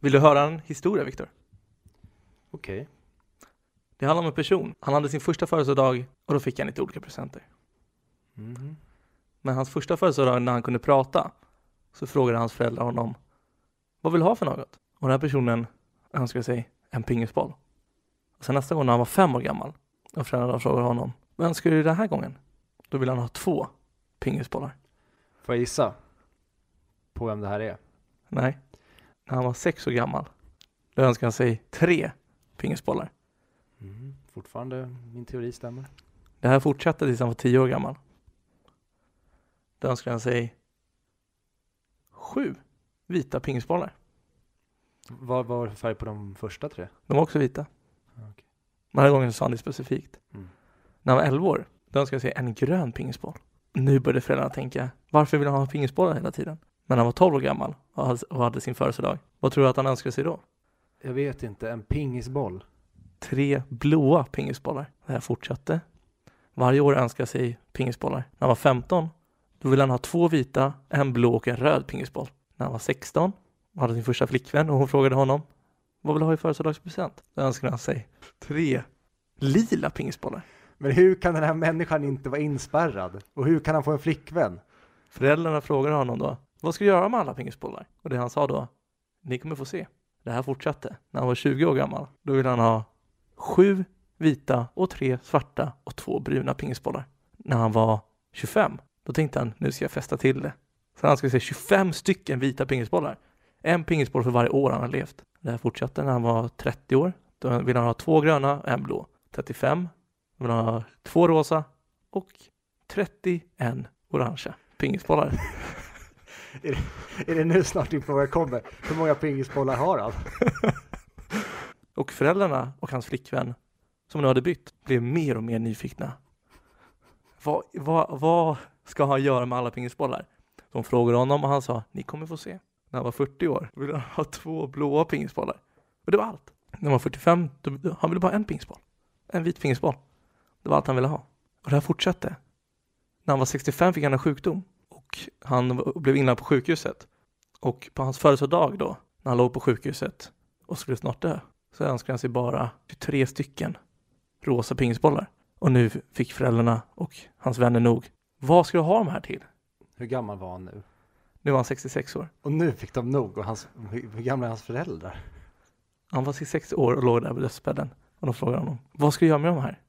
Vill du höra en historia, Viktor? Okej. Det handlar om en person. Han hade sin första födelsedag och då fick han lite olika presenter. Mhm. Men hans första födelsedag när han kunde prata så frågade hans föräldrar honom Vad vill du ha för något? Och den här personen önskade sig en pingisboll. Och sen nästa gång när han var fem år gammal och föräldrarna frågade honom Vad önskar du den här gången? Då ville han ha två pingisbollar. Får jag gissa? På vem det här är? Nej. När han var sex år gammal då önskade han sig tre pingisbollar. Mhm. Fortfarande min teori stämmer. Det här fortsatte tills han var tio år gammal. Då önskade han sig sju vita pingisbollar. Vad var färg på de första tre? De var också vita. Ja, okej. Den här gången sa han det specifikt. Mm. När han var 11 år, då önskade han sig en grön pingisboll. Nu började föräldrarna tänka, varför vill han ha pingisbollar hela tiden? Men han var 12 år gammal och hade- och hade sin födelsedag. Vad tror du att han önskade sig då? Jag vet inte, en pingisboll. Tre blåa pingisbollar. Det här fortsatte. Varje år önskade sig pingisbollar. När han var 15, då ville han ha två vita, en blå och en röd pingisboll. När han var 16 och hade sin första flickvän och hon frågade honom, vad vill du ha i födelsedagspresent? Då önskade han sig tre lila pingisbollar. Men hur kan den här människan inte vara inspärrad? Och hur kan han få en flickvän? Föräldrarna frågade honom då, vad ska du göra med alla pingisbollar? Och det han sa då, ni kommer få se. Det här fortsatte. När han var 20 år gammal, då ville han ha sju vita och tre svarta och två bruna pingisbollar. När han var 25, då tänkte han, nu ska jag fästa till det. Så han skulle se 25 stycken vita pingisbollar. En pingisboll för varje år han har levt. Det här fortsatte när han var 30 år. Då ville han ha två gröna och en blå. 35, då ville han ha två rosa och 31 orangea pingisbollar. Är det nu snart din fråga kommer? Hur många pingisbollar har han? Och föräldrarna och hans flickvän, som nu hade bytt, blev mer och mer nyfikna. Vad, vad, vad ska han göra med alla pingisbollar? De frågade honom och han sa, ni kommer få se. När han var 40 år ville han ha två blåa pingisbollar. Och det var allt. När han var 45, då, han ville bara ha en pingisboll. En vit pingisboll. Det var allt han ville ha. Och det här fortsatte. När han var 65 fick han en sjukdom. Och han blev inlagd på sjukhuset. Och på hans födelsedag då, när han låg på sjukhuset och skulle snart dö, så önskade han sig bara 23 stycken rosa pingisbollar. Och nu fick föräldrarna och hans vänner nog. Vad ska du ha de här till? Hur gammal var han nu? Nu var han 66 år. Och nu fick de nog. Och hans, hur gamla är hans föräldrar? Han var 66 år och låg där på dödsbädden. Och de frågade honom, vad ska du göra med de här?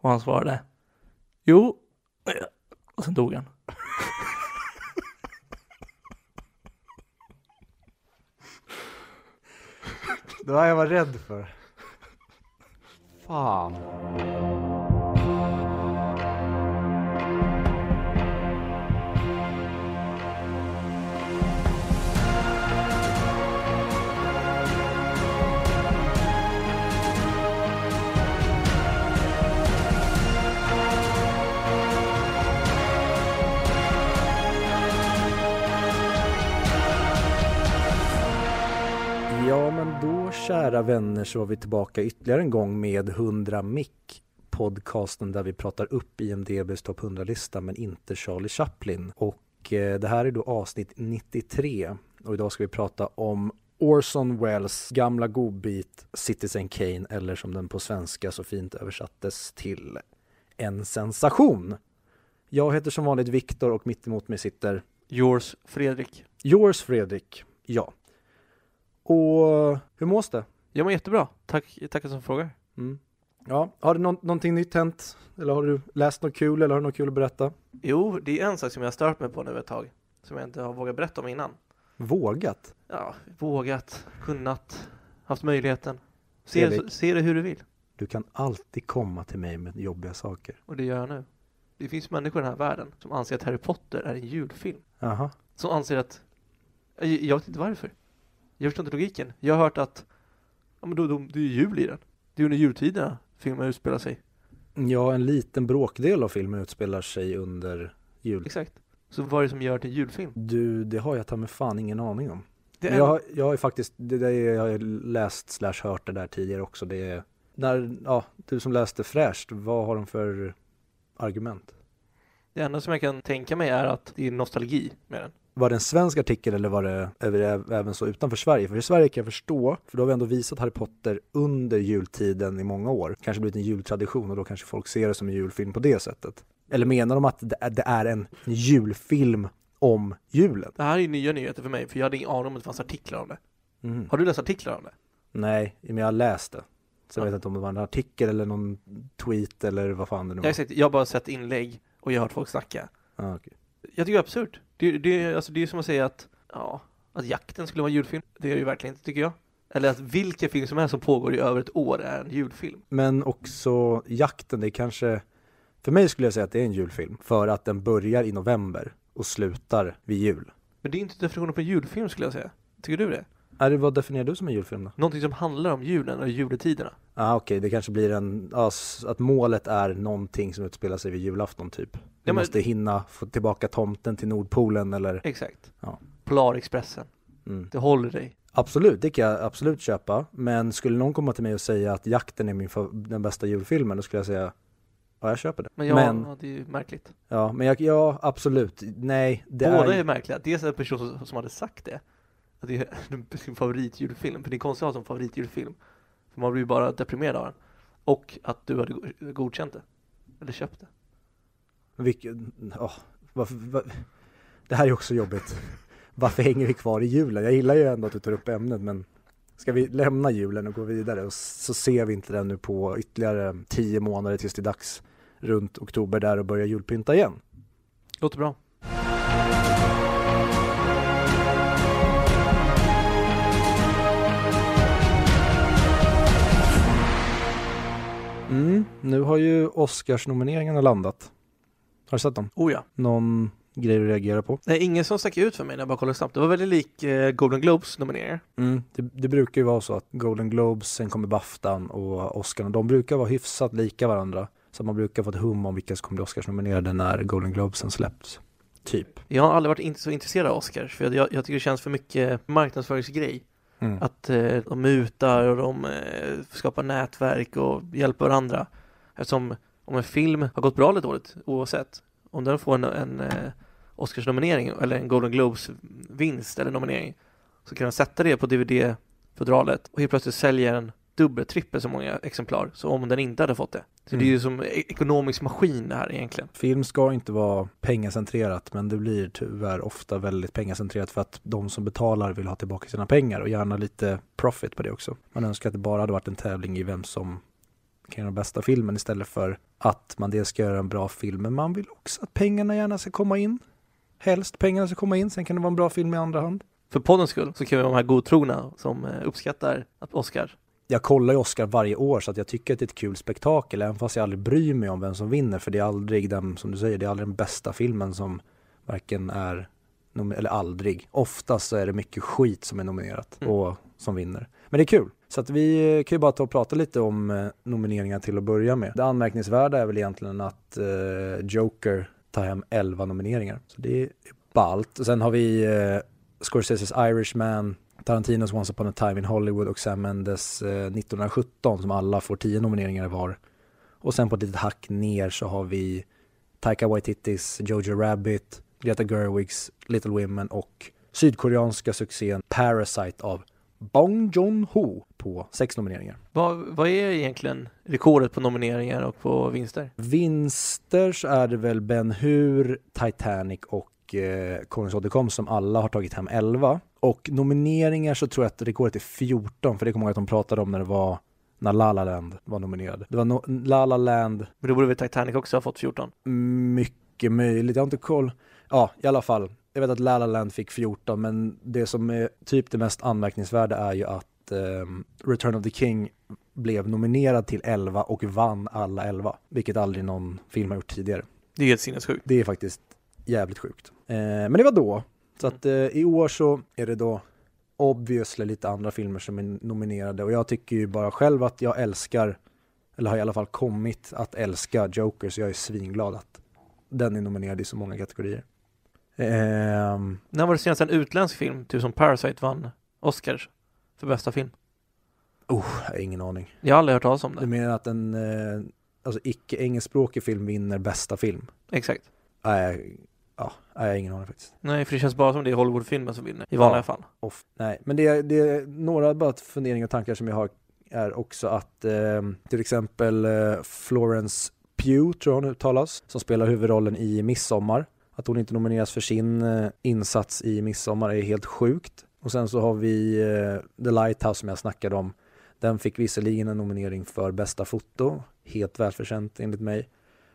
Och han svarade, jo, och sen dog han. Det var jag var rädd för. Fan. Ja, men då kära vänner så var vi tillbaka ytterligare en gång med 100 mick podcasten där vi pratar upp IMDBs topp 100-lista men inte Charlie Chaplin. Och eh, det här är då avsnitt 93 och idag ska vi prata om Orson Welles gamla godbit Citizen Kane eller som den på svenska så fint översattes till En sensation. Jag heter som vanligt Viktor och mitt emot mig sitter Yours Fredrik. Yours Fredrik. Ja. Och hur mås det? Jag mår jättebra. Tack, tackar som frågar. Mm. Ja, har det nå- någonting nytt hänt? Eller har du läst något kul eller har du något kul att berätta? Jo, det är en sak som jag har stört mig på nu ett tag. Som jag inte har vågat berätta om innan. Vågat? Ja, vågat, kunnat, haft möjligheten. Se, se det hur du vill. Du kan alltid komma till mig med jobbiga saker. Och det gör jag nu. Det finns människor i den här världen som anser att Harry Potter är en julfilm. Jaha. Som anser att, jag, jag vet inte varför. Jag förstår inte logiken. Jag har hört att, ja men då, då, det är ju jul i den. Det är under jultiderna filmen utspelar sig. Ja, en liten bråkdel av filmen utspelar sig under jul. Exakt. Så vad är det som gör till en julfilm? Du, det har jag ta med fan ingen aning om. Det Men Jag, jag har faktiskt, det där, är- jag har läst slash hört det där tidigare också. Det är, när, ja, du som läste fräscht, vad har de för argument? Det enda som jag kan tänka mig är att det är nostalgi med den. Var det en svensk artikel eller var det även så utanför Sverige? För i Sverige kan jag förstå, för då har vi ändå visat Harry Potter under jultiden i många år. Kanske blivit en jultradition och då kanske folk ser det som en julfilm på det sättet. Eller menar de att det är- en julfilm om julen? Det här är nya nyheter för mig, för jag hade ingen aning om att det fanns artiklar om det. Mhm. Har du läst artiklar om det? Nej, men jag har läst det. Sen Ja. vet jag inte om det var en artikel eller någon tweet eller vad fan det nu Jag var. har, sagt, jag har bara sett inlägg och jag har hört folk snacka. Ah, okej. Jag tycker det är absurt. Det, det, alltså, det är som att säga att, ja, att jakten skulle vara en julfilm. Det är det ju verkligen inte, tycker jag. Eller att vilken film som helst som pågår i över ett år är en julfilm. Men också jakten, det är kanske, för mig skulle jag säga att det är en julfilm. För att den börjar i november och slutar vid jul. Men det är inte definitionen på en julfilm skulle jag säga. Tycker du det? Är det, vad definierar du som en julfilm då? Någonting som handlar om julen och juletiderna. Ah, okej, det kanske blir en, ja, s- att målet är någonting som utspelar sig vid julafton typ. Vi men- måste hinna få tillbaka tomten till Nordpolen eller, Exakt. Ja. Polarexpressen. mm. Det håller dig. Absolut, det kan jag absolut köpa. Men skulle någon komma till mig och säga att jakten är min den bästa julfilmen, då skulle jag säga ja, jag köper det. Men, jag, men, ja, det är ju märkligt. ja, men jag, ja, absolut. Nej, det Båda är, är märkliga. Dels en person som, som hade sagt det. Att det är sin favoritjulfilm. För det är konstigt att ha som favoritjulfilm. För man blir ju bara deprimerad av den. Och att du hade go- godkänt det. Eller köpt det. Vilket, åh, varför, var, det här är också jobbigt. Varför hänger vi kvar i julen? Jag gillar ju ändå att du tar upp ämnet men ska vi lämna julen och gå vidare och så ser vi inte den nu på ytterligare tio månader tills det är dags runt oktober där och börja julpynta igen. Låter bra. Mm, nu har ju Oscarsnomineringarna landat. Har du sett dem? Oh ja. Någon grej du reagerar på? Är ingen som stack ut för mig när jag bara kollade snabbt. Det var väldigt lik eh, Golden Globes nomineringar. Mm, det, det brukar ju vara så att Golden Globes, sen kommer Baftan och Oscarna, de brukar vara hyfsat lika varandra. Så man brukar få ett hum om vilka som kommer bli Oscarsnominerade när Golden Globesen släpps. Typ. Jag har aldrig varit in- så intresserad av Oscars. För jag, jag tycker det känns för mycket marknadsföringsgrej. Mm. Att eh, de mutar och de eh, skapar nätverk och hjälper varandra. Eftersom om en film har gått bra eller dåligt oavsett. Om den får en, en eh, Oscarsnominering eller en Golden Globes vinst eller nominering. Så kan den sätta det på DVD-fodralet och helt plötsligt säljer den dubbelt, trippelt så många exemplar. Så om den inte hade fått det. Så det är ju som e- ekonomisk maskin det här egentligen. Film ska inte vara pengacentrerat men det blir tyvärr ofta väldigt pengacentrerat för att de som betalar vill ha tillbaka sina pengar och gärna lite profit på det också. Man önskar att det bara hade varit en tävling i vem som kan göra den bästa filmen istället för att man dels ska göra en bra film men man vill också att pengarna gärna ska komma in. Helst pengarna ska komma in, sen kan det vara en bra film i andra hand. För poddens skull så kan vi vara de här godtrogna som eh, uppskattar att Oscar. Jag kollar ju Oscar varje år så att jag tycker att det är ett kul spektakel även fast jag aldrig bryr mig om vem som vinner för det är aldrig den, som du säger, det är aldrig den bästa filmen som varken är, eller aldrig. Oftast så är det mycket skit som är nominerat Mm. och som vinner. Men det är kul. Så att vi kan ju bara ta och prata lite om eh, nomineringar till att börja med. Det anmärkningsvärda är väl egentligen att eh, Joker tar hem 11 nomineringar. Så det är ballt. Sen har vi eh, Scorseses Irishman, Tarantinos Once upon a time in Hollywood och Sam Mendes eh, 1917 som alla får 10 nomineringar var. Och sen på ett litet hack ner så har vi Taika Waititis Jojo Rabbit, Greta Gerwigs Little Women och sydkoreanska succén Parasite av Bong Joon-ho på sex nomineringar. Vad, vad är egentligen rekordet på nomineringar och på vinster? Vinster så är det väl Ben Hur, Titanic och eh, Konungens återkomst som alla har tagit hem 11. Och nomineringar så tror jag att rekordet är 14 för det kommer jag ihåg att de pratade om när det var när La La Land var nominerad. Det var no La La Land, Men då borde väl Titanic också ha fått 14? mycket möjligt, jag har inte koll. Ja, i alla fall. Jag vet att La La Land fick 14 men det som är typ det mest anmärkningsvärda är ju att ehm, Return of the King blev nominerad till 11 och vann alla 11. Vilket aldrig någon film har gjort tidigare. Det är helt sinnessjukt. Det är faktiskt jävligt sjukt. Eh, men det var då. Så att eh, i år så är det då obviously lite andra filmer som är nominerade och jag tycker ju bara själv att jag älskar, eller har i alla fall kommit att älska Joker så jag är svinglad att den är nominerad i så många kategorier. Ehm, När var det senast en utländsk film, typ som Parasite, vann Oscars för bästa film? oh, jag har ingen aning. Jag har aldrig hört talas om Du det. menar att en eh, alltså icke engelskspråkig film vinner bästa film? Exakt. Nej, Ja, nej, jag har ingen aning faktiskt. Nej, för det känns bara som det är Hollywoodfilmen som vinner i vanliga Ja. fall. Off. Nej, men det är, det är några bara funderingar och tankar som jag har är också att eh, till exempel eh, Florence Pugh, tror jag hon uttalas, som spelar huvudrollen i Midsommar. Att hon inte nomineras för sin eh, insats i Midsommar är helt sjukt. Och sen så har vi eh, The Lighthouse som jag snackade om. Den fick visserligen en nominering för bästa foto, helt välförtjänt enligt mig.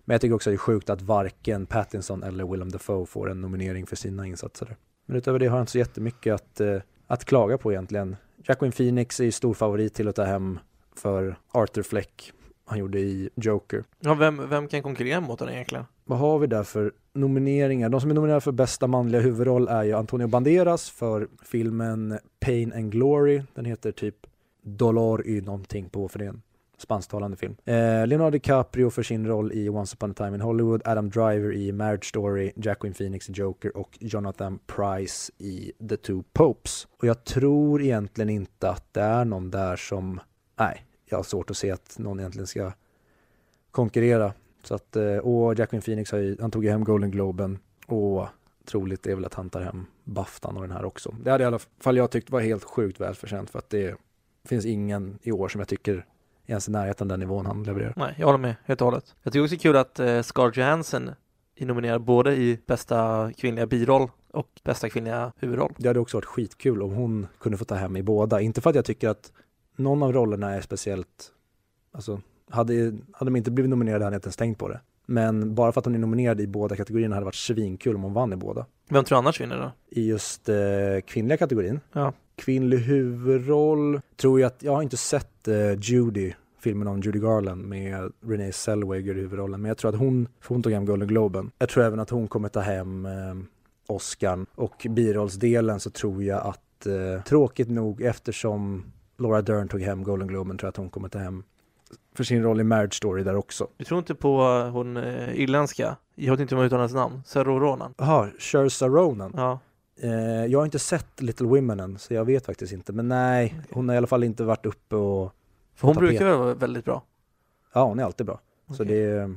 Men jag tycker också det är sjukt att varken Pattinson eller Willem Dafoe får en nominering för sina insatser. Men utöver det har jag inte så jättemycket att, eh, att klaga på egentligen. Jacqueline Phoenix är ju stor favorit till att ta hem för Arthur Fleck. Han gjorde i Joker. Ja, vem, vem kan konkurrera mot den egentligen? Vad har vi där för nomineringar? De som är nominerade för bästa manliga huvudroll är ju Antonio Banderas för filmen Pain and Glory. Den heter typ Dolor y någonting på för det är en spansktalande film. Eh, Leonardo DiCaprio för sin roll i Once upon a time in Hollywood, Adam Driver i Marriage Story, Jacqueline Phoenix i Joker och Jonathan Price i The Two Popes. Och jag tror egentligen inte att det är någon där som, nej, jag har svårt att se att någon egentligen ska konkurrera. Så att, eh, och Jacqueline Phoenix har ju, han tog ju hem Golden Globen och troligt är väl att han tar hem Baftan och den här också. Det hade i alla fall jag tyckt var helt sjukt välförtjänt för att det finns ingen i år som jag tycker ens i närheten den nivån han levererar. Nej, jag håller med helt och hållet. Jag tycker också det är kul att eh, Scarlett Johansson är nominerad både i bästa kvinnliga biroll och bästa kvinnliga huvudroll. Det hade också varit skitkul om hon kunde få ta hem i båda. Inte för att jag tycker att någon av rollerna är speciellt, alltså hade, hade de inte blivit nominerade hade jag inte ens tänkt på det. Men bara för att hon är nominerad i båda kategorierna hade det varit svinkul om hon vann i båda. Vem tror du annars vinner då? I just eh, kvinnliga kategorin. Ja. Kvinnlig huvudroll tror jag att, jag har inte sett eh, Judy, filmen om Judy Garland med Renee Zellweger i huvudrollen. Men jag tror att hon, för hon tog hem Golden Globen. Jag tror även att hon kommer ta hem eh, Oscar. Och birollsdelen så tror jag att, eh, tråkigt nog eftersom Laura Dern tog hem Golden Globen tror jag att hon kommer ta hem för sin roll i Marriage Story där också. Du tror inte på eh, hon eh, irländska? Jag vet inte hur man uttalar hennes namn. Serro Ronan. Jaha, Saoirse Ronan. Ja. Eh, jag har inte sett Little Women än så jag vet faktiskt inte. Men nej, hon har i alla fall inte varit uppe och För hon brukar vara väldigt bra. Ja, hon är alltid bra. Så Okej. det är,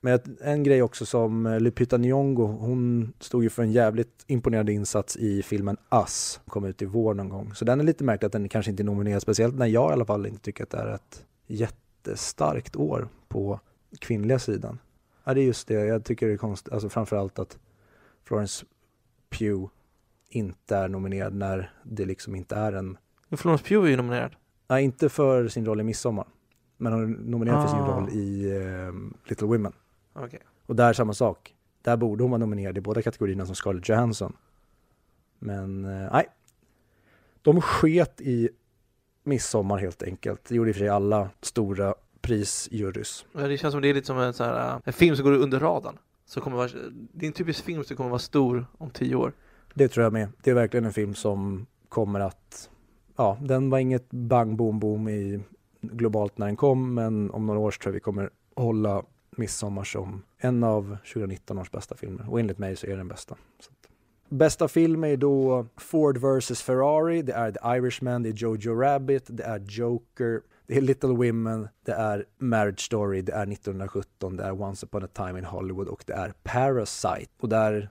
men en grej också som eh, Lupita Nyong'o, hon stod ju för en jävligt imponerande insats i filmen Us, kom ut i vår någon gång. Så den är lite märklig att den kanske inte är nominerad, speciellt när jag i alla fall inte tycker att det är ett jättestarkt år på kvinnliga sidan. Ja, det är just det, jag tycker det är konstigt, alltså framförallt att Florence Pugh inte är nominerad när det liksom inte är en, Men Florence Pugh är ju nominerad. Nej inte för sin roll i Midsommar, men hon är nominerad för sin Ah. roll i eh, Little Women. Okej. Och där samma sak. Där borde hon vara nominerad i båda kategorierna som Scarlett Johansson. Men eh, nej. De sket i midsommar helt enkelt. Det gjorde i och för sig alla stora prisjurys. Det känns som det är lite som en, så här, eh, en film som går under radarn. Så kommer vara, det är en typisk film som kommer vara stor om tio år. Det tror jag med. Det är verkligen en film som kommer att, ja, den var inget bang boom boom i globalt när den kom, men om några år så tror jag vi kommer hålla Midsommar som en av 2019 års bästa filmer. Och enligt mig så är den bästa. Så. Bästa film är då Ford vs Ferrari, det är The Irishman, det är Jojo Rabbit, det är Joker, det är Little Women, det är Marriage Story, det är 1917, det är Once upon a time in Hollywood och det är Parasite. Och där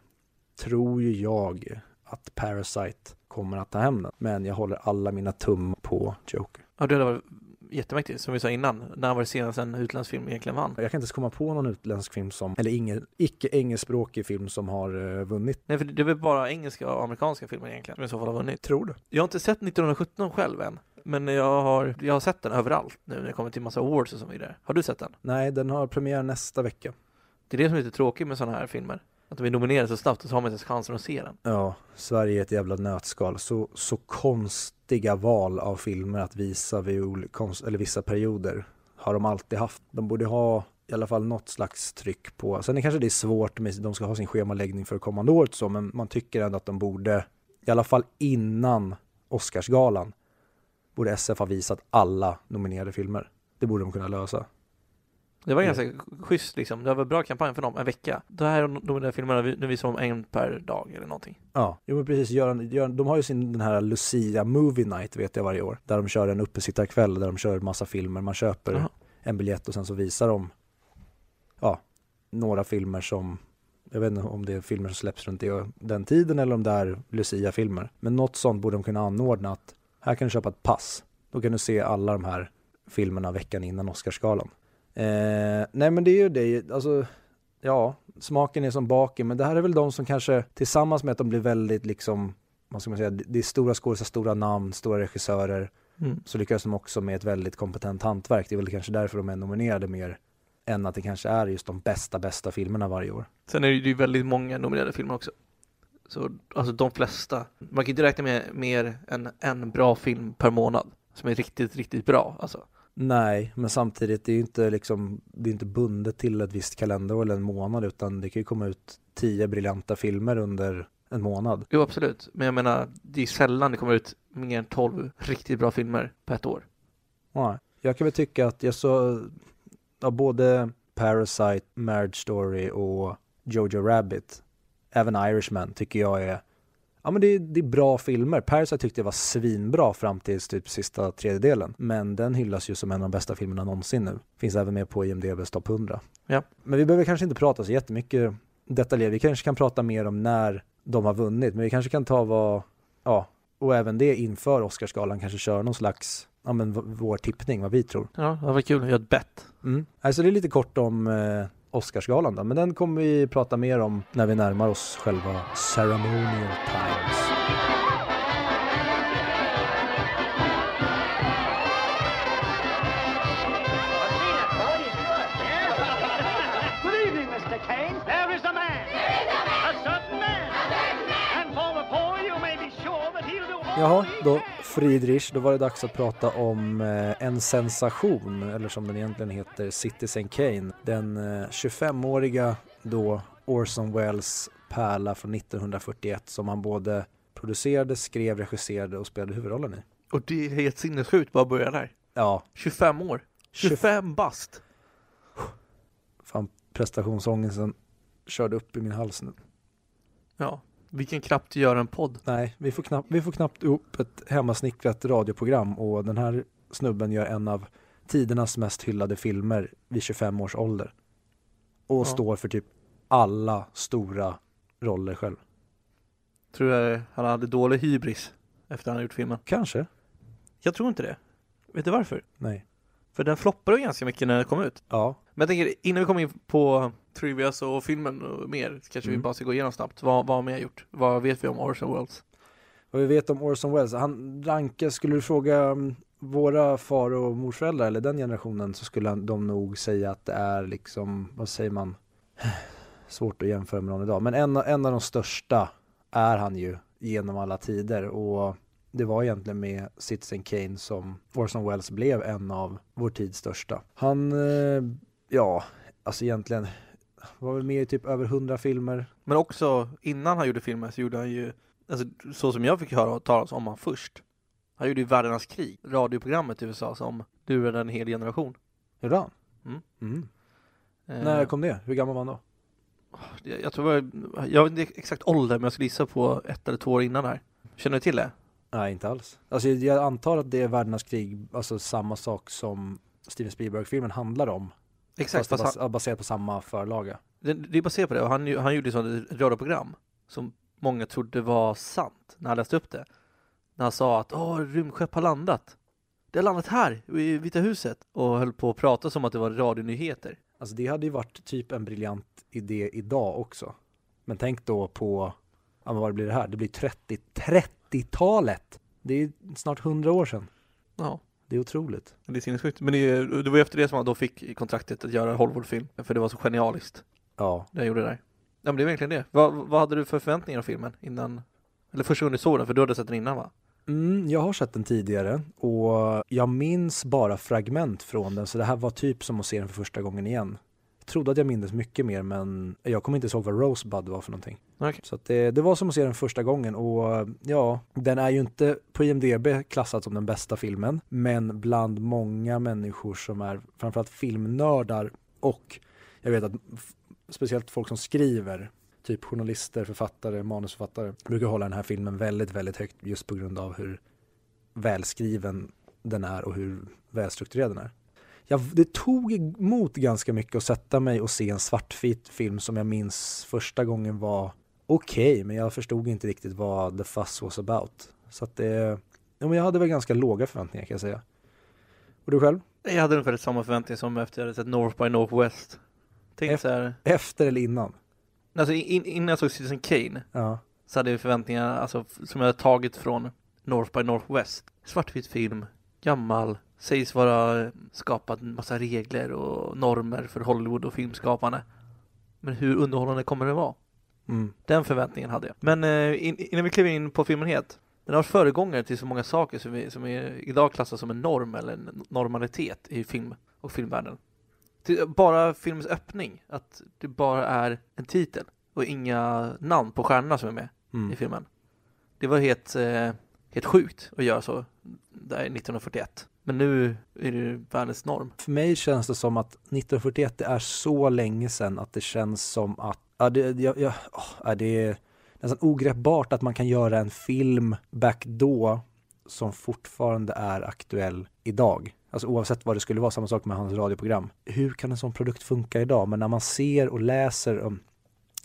tror ju jag att Parasite kommer att ta hem den. Men jag håller alla mina tum på Joker. Ja, det hade varit jättemäktigt. Som vi sa innan, när var det senast en utländsk film egentligen vann? Jag kan inte ens komma på någon utländsk film som, eller ingen, icke-engelskspråkig film som har eh, vunnit. Nej, för det är väl bara engelska och amerikanska filmer egentligen som i så fall har vunnit. Tror du? Jag har inte sett 1917 själv än. Men jag har, jag har sett den överallt nu när det kommer till massa awards och så vidare. Har du sett den? Nej, den har premiär nästa vecka. Det är det som är lite tråkigt med sådana här filmer. Att de är nominerade så snabbt och så har man inte ens chansen att se den. Ja, Sverige är ett jävla nötskal. Så, så konstiga val av filmer att visa vid ol- konst, eller vissa perioder har de alltid haft. De borde ha i alla fall något slags tryck på. Sen är kanske det är svårt med de ska ha sin schemaläggning för kommande året så, men man tycker ändå att de borde, i alla fall innan Oscarsgalan, borde SF ha visat alla nominerade filmer. Det borde de kunna lösa. Det var Ja. ganska schysst liksom. Det var en bra kampanj för dem, en vecka. Det här är de där filmerna vi- nu visar om en per dag eller någonting. Ja, jo men precis. Göran, Göran, de har ju sin den här Lucia Movie Night vet jag varje år. Där de kör en uppesittarkväll där de kör massa filmer. Man köper Jaha. en biljett och sen så visar de ja, några filmer som Jag vet inte om det är filmer som släpps runt den tiden eller om det är Lucia-filmer. Men något sånt borde de kunna anordna att här kan du köpa ett pass. Då kan du se alla de här filmerna veckan innan Oscarsgalan. Eh, nej men det är ju det, alltså ja, smaken är som baken, men det här är väl de som kanske tillsammans med att de blir väldigt liksom, vad ska man säga, det är stora skådespelare, stora namn, stora regissörer, Mm. så lyckas de också med ett väldigt kompetent hantverk. Det är väl kanske därför de är nominerade mer än att det kanske är just de bästa, bästa filmerna varje år. Sen är det ju väldigt många nominerade filmer också. Så alltså de flesta, man kan inte räkna med mer än en bra film per månad som är riktigt, riktigt bra alltså. Nej, men samtidigt det är ju inte liksom, det är inte bundet till ett visst kalenderår eller en månad utan det kan ju komma ut tio briljanta filmer under en månad. Jo absolut, men jag menar det är sällan det kommer ut mer än 12 riktigt bra filmer på ett år. Nej. Jag kan väl tycka att jag så, ja, både Parasite, Marriage Story och Jojo Rabbit, även Irishman tycker jag är Ja men det är, det är bra filmer. Parasite tyckte jag var svinbra fram till typ sista tredjedelen. Men den hyllas ju som en av de bästa filmerna någonsin nu. Finns även med på IMDBs topp 100. Ja. Men vi behöver kanske inte prata så jättemycket detaljerat. Vi kanske kan prata mer om när de har vunnit. Men vi kanske kan ta vad, ja, och även det inför Oscarsgalan kanske köra någon slags, ja men vår tippning, vad vi tror. Ja, det var kul göra ett bett. Mm. Alltså det är lite kort om eh, Oscarsgalan då, men den kommer vi prata mer om när vi närmar oss själva ceremonial times. Jaha, då Friedrich, då var det dags att prata om eh, en sensation, eller som den egentligen heter, Citizen Kane. Den eh, 25-åriga då Orson Welles pärla från 1941 som han både producerade, skrev, regisserade och spelade huvudrollen i. Och det är helt sinnessjukt bara att börja där. Ja, 25 år. 25 bast. fan prestationsångesten körde upp i min hals nu. Ja, vi kan knappt göra en podd. Nej, vi får, knappt, vi får knappt ihop ett hemmasnickrat radioprogram och den här snubben gör en av tidernas mest hyllade filmer vid 25 års ålder. Och Ja. står för typ alla stora roller själv. Tror jag han hade dålig hybris efter han hade gjort filmen. Kanske? Jag tror inte det. Vet du varför? Nej. För den floppade ganska mycket när den kom ut. Ja. Men jag tänker, innan vi kommer in på Trivias och filmen och mer, kanske vi Mm. bara ska gå igenom snabbt. Vad, vad har mer gjort? Vad vet vi om Orson Welles? Vad vi vet om Orson Welles, han rankar, skulle du fråga mm, våra far och morföräldrar eller den generationen så skulle de nog säga att det är liksom, vad säger man, svårt att jämföra med någon idag, men en, en av de största är han ju genom alla tider och det var egentligen med Citizen Kane som Orson Welles blev en av vår tids största. Han, eh, ja, alltså egentligen var väl med i typ över hundra filmer. Men också innan han gjorde filmen så gjorde han ju, alltså så som jag fick höra talas om han först. Han gjorde ju Världarnas krig, radioprogrammet i USA som lurade en hel generation. Gjorde han? Mm. Mm. Eh, När kom det? Hur gammal var han då? jag, jag tror var, jag vet inte exakt ålder men jag skulle gissa på ett eller två år innan där. Känner du till det? Nej, inte alls. Alltså jag antar att det är världarnas krig, alltså samma sak som Steven Spielberg-filmen handlar om. Exakt, fast, fast han, baserat på samma förlaga. det, det är baserat på det och han, han gjorde ju ett radioprogram som många trodde var sant när han läste upp det. När han sa att åh, rymdskepp har landat. Det har landat här, i Vita huset. Och höll på att prata som att det var radionyheter. Alltså det hade ju varit typ en briljant idé idag också. Men tänk då på, ja men vad blir det här? Det blir 30, 30-talet! Det är snart 100 år sedan. Ja, Det är otroligt. det är sinnessjukt. Men det, det var ju efter det som han då fick kontraktet att göra Hollywoodfilm. För det var så genialiskt, det Ja. jag gjorde där. Ja men det är verkligen det. Vad, vad hade du för förväntningar av filmen innan? Eller första gången du såg den, för du hade sett den innan va? Mm, jag har sett den tidigare och jag minns bara fragment från den så det här var typ som att se den för första gången igen. Jag trodde att jag minns mycket mer men jag kommer inte ihåg vad Rosebud var för någonting. Okay. Så att det, det var som att se den första gången och ja, den är ju inte på IMDB klassad som den bästa filmen men bland många människor som är framförallt filmnördar och jag vet att speciellt folk som skriver typ journalister, författare, manusförfattare brukar hålla den här filmen väldigt, väldigt högt just på grund av hur välskriven den är och hur välstrukturerad den är. jag, det tog emot ganska mycket att sätta mig och se en svartvit film som jag minns första gången var okej, men jag förstod inte riktigt vad the fuss was about. Så att det, ja, men jag hade väl ganska låga förväntningar kan jag säga. Och du själv? Jag hade ungefär samma förväntningar som efter jag hade sett North by Northwest. Så här, Efter eller innan? alltså in, innan jag såg Citizen Kane Ja. så hade jag förväntningar alltså, som jag hade tagit från North by Northwest. Svartvit film, gammal, sägs vara skapat en massa regler och normer för Hollywood och filmskapande. Men hur underhållande kommer det vara? Mm. Den förväntningen hade jag. Men eh, in, innan vi kliver in på filmen helt. Den har föregångare till så många saker som, vi, som är idag klassas som en norm eller en normalitet i film och filmvärlden. Till, bara filmens öppning, att det bara är en titel och inga namn på stjärnorna som är med Mm. i filmen. Det var helt, eh, helt sjukt att göra så där 1941. Men nu är det världens norm. För mig känns det som att 1941 det är så länge sedan att det känns som att, ja, det, ja, ja, oh, ja, det är nästan ogreppbart att man kan göra en film back då som fortfarande är aktuell idag. Alltså oavsett vad det skulle vara, samma sak med hans radioprogram. Hur kan en sån produkt funka idag? Men när man ser och läser om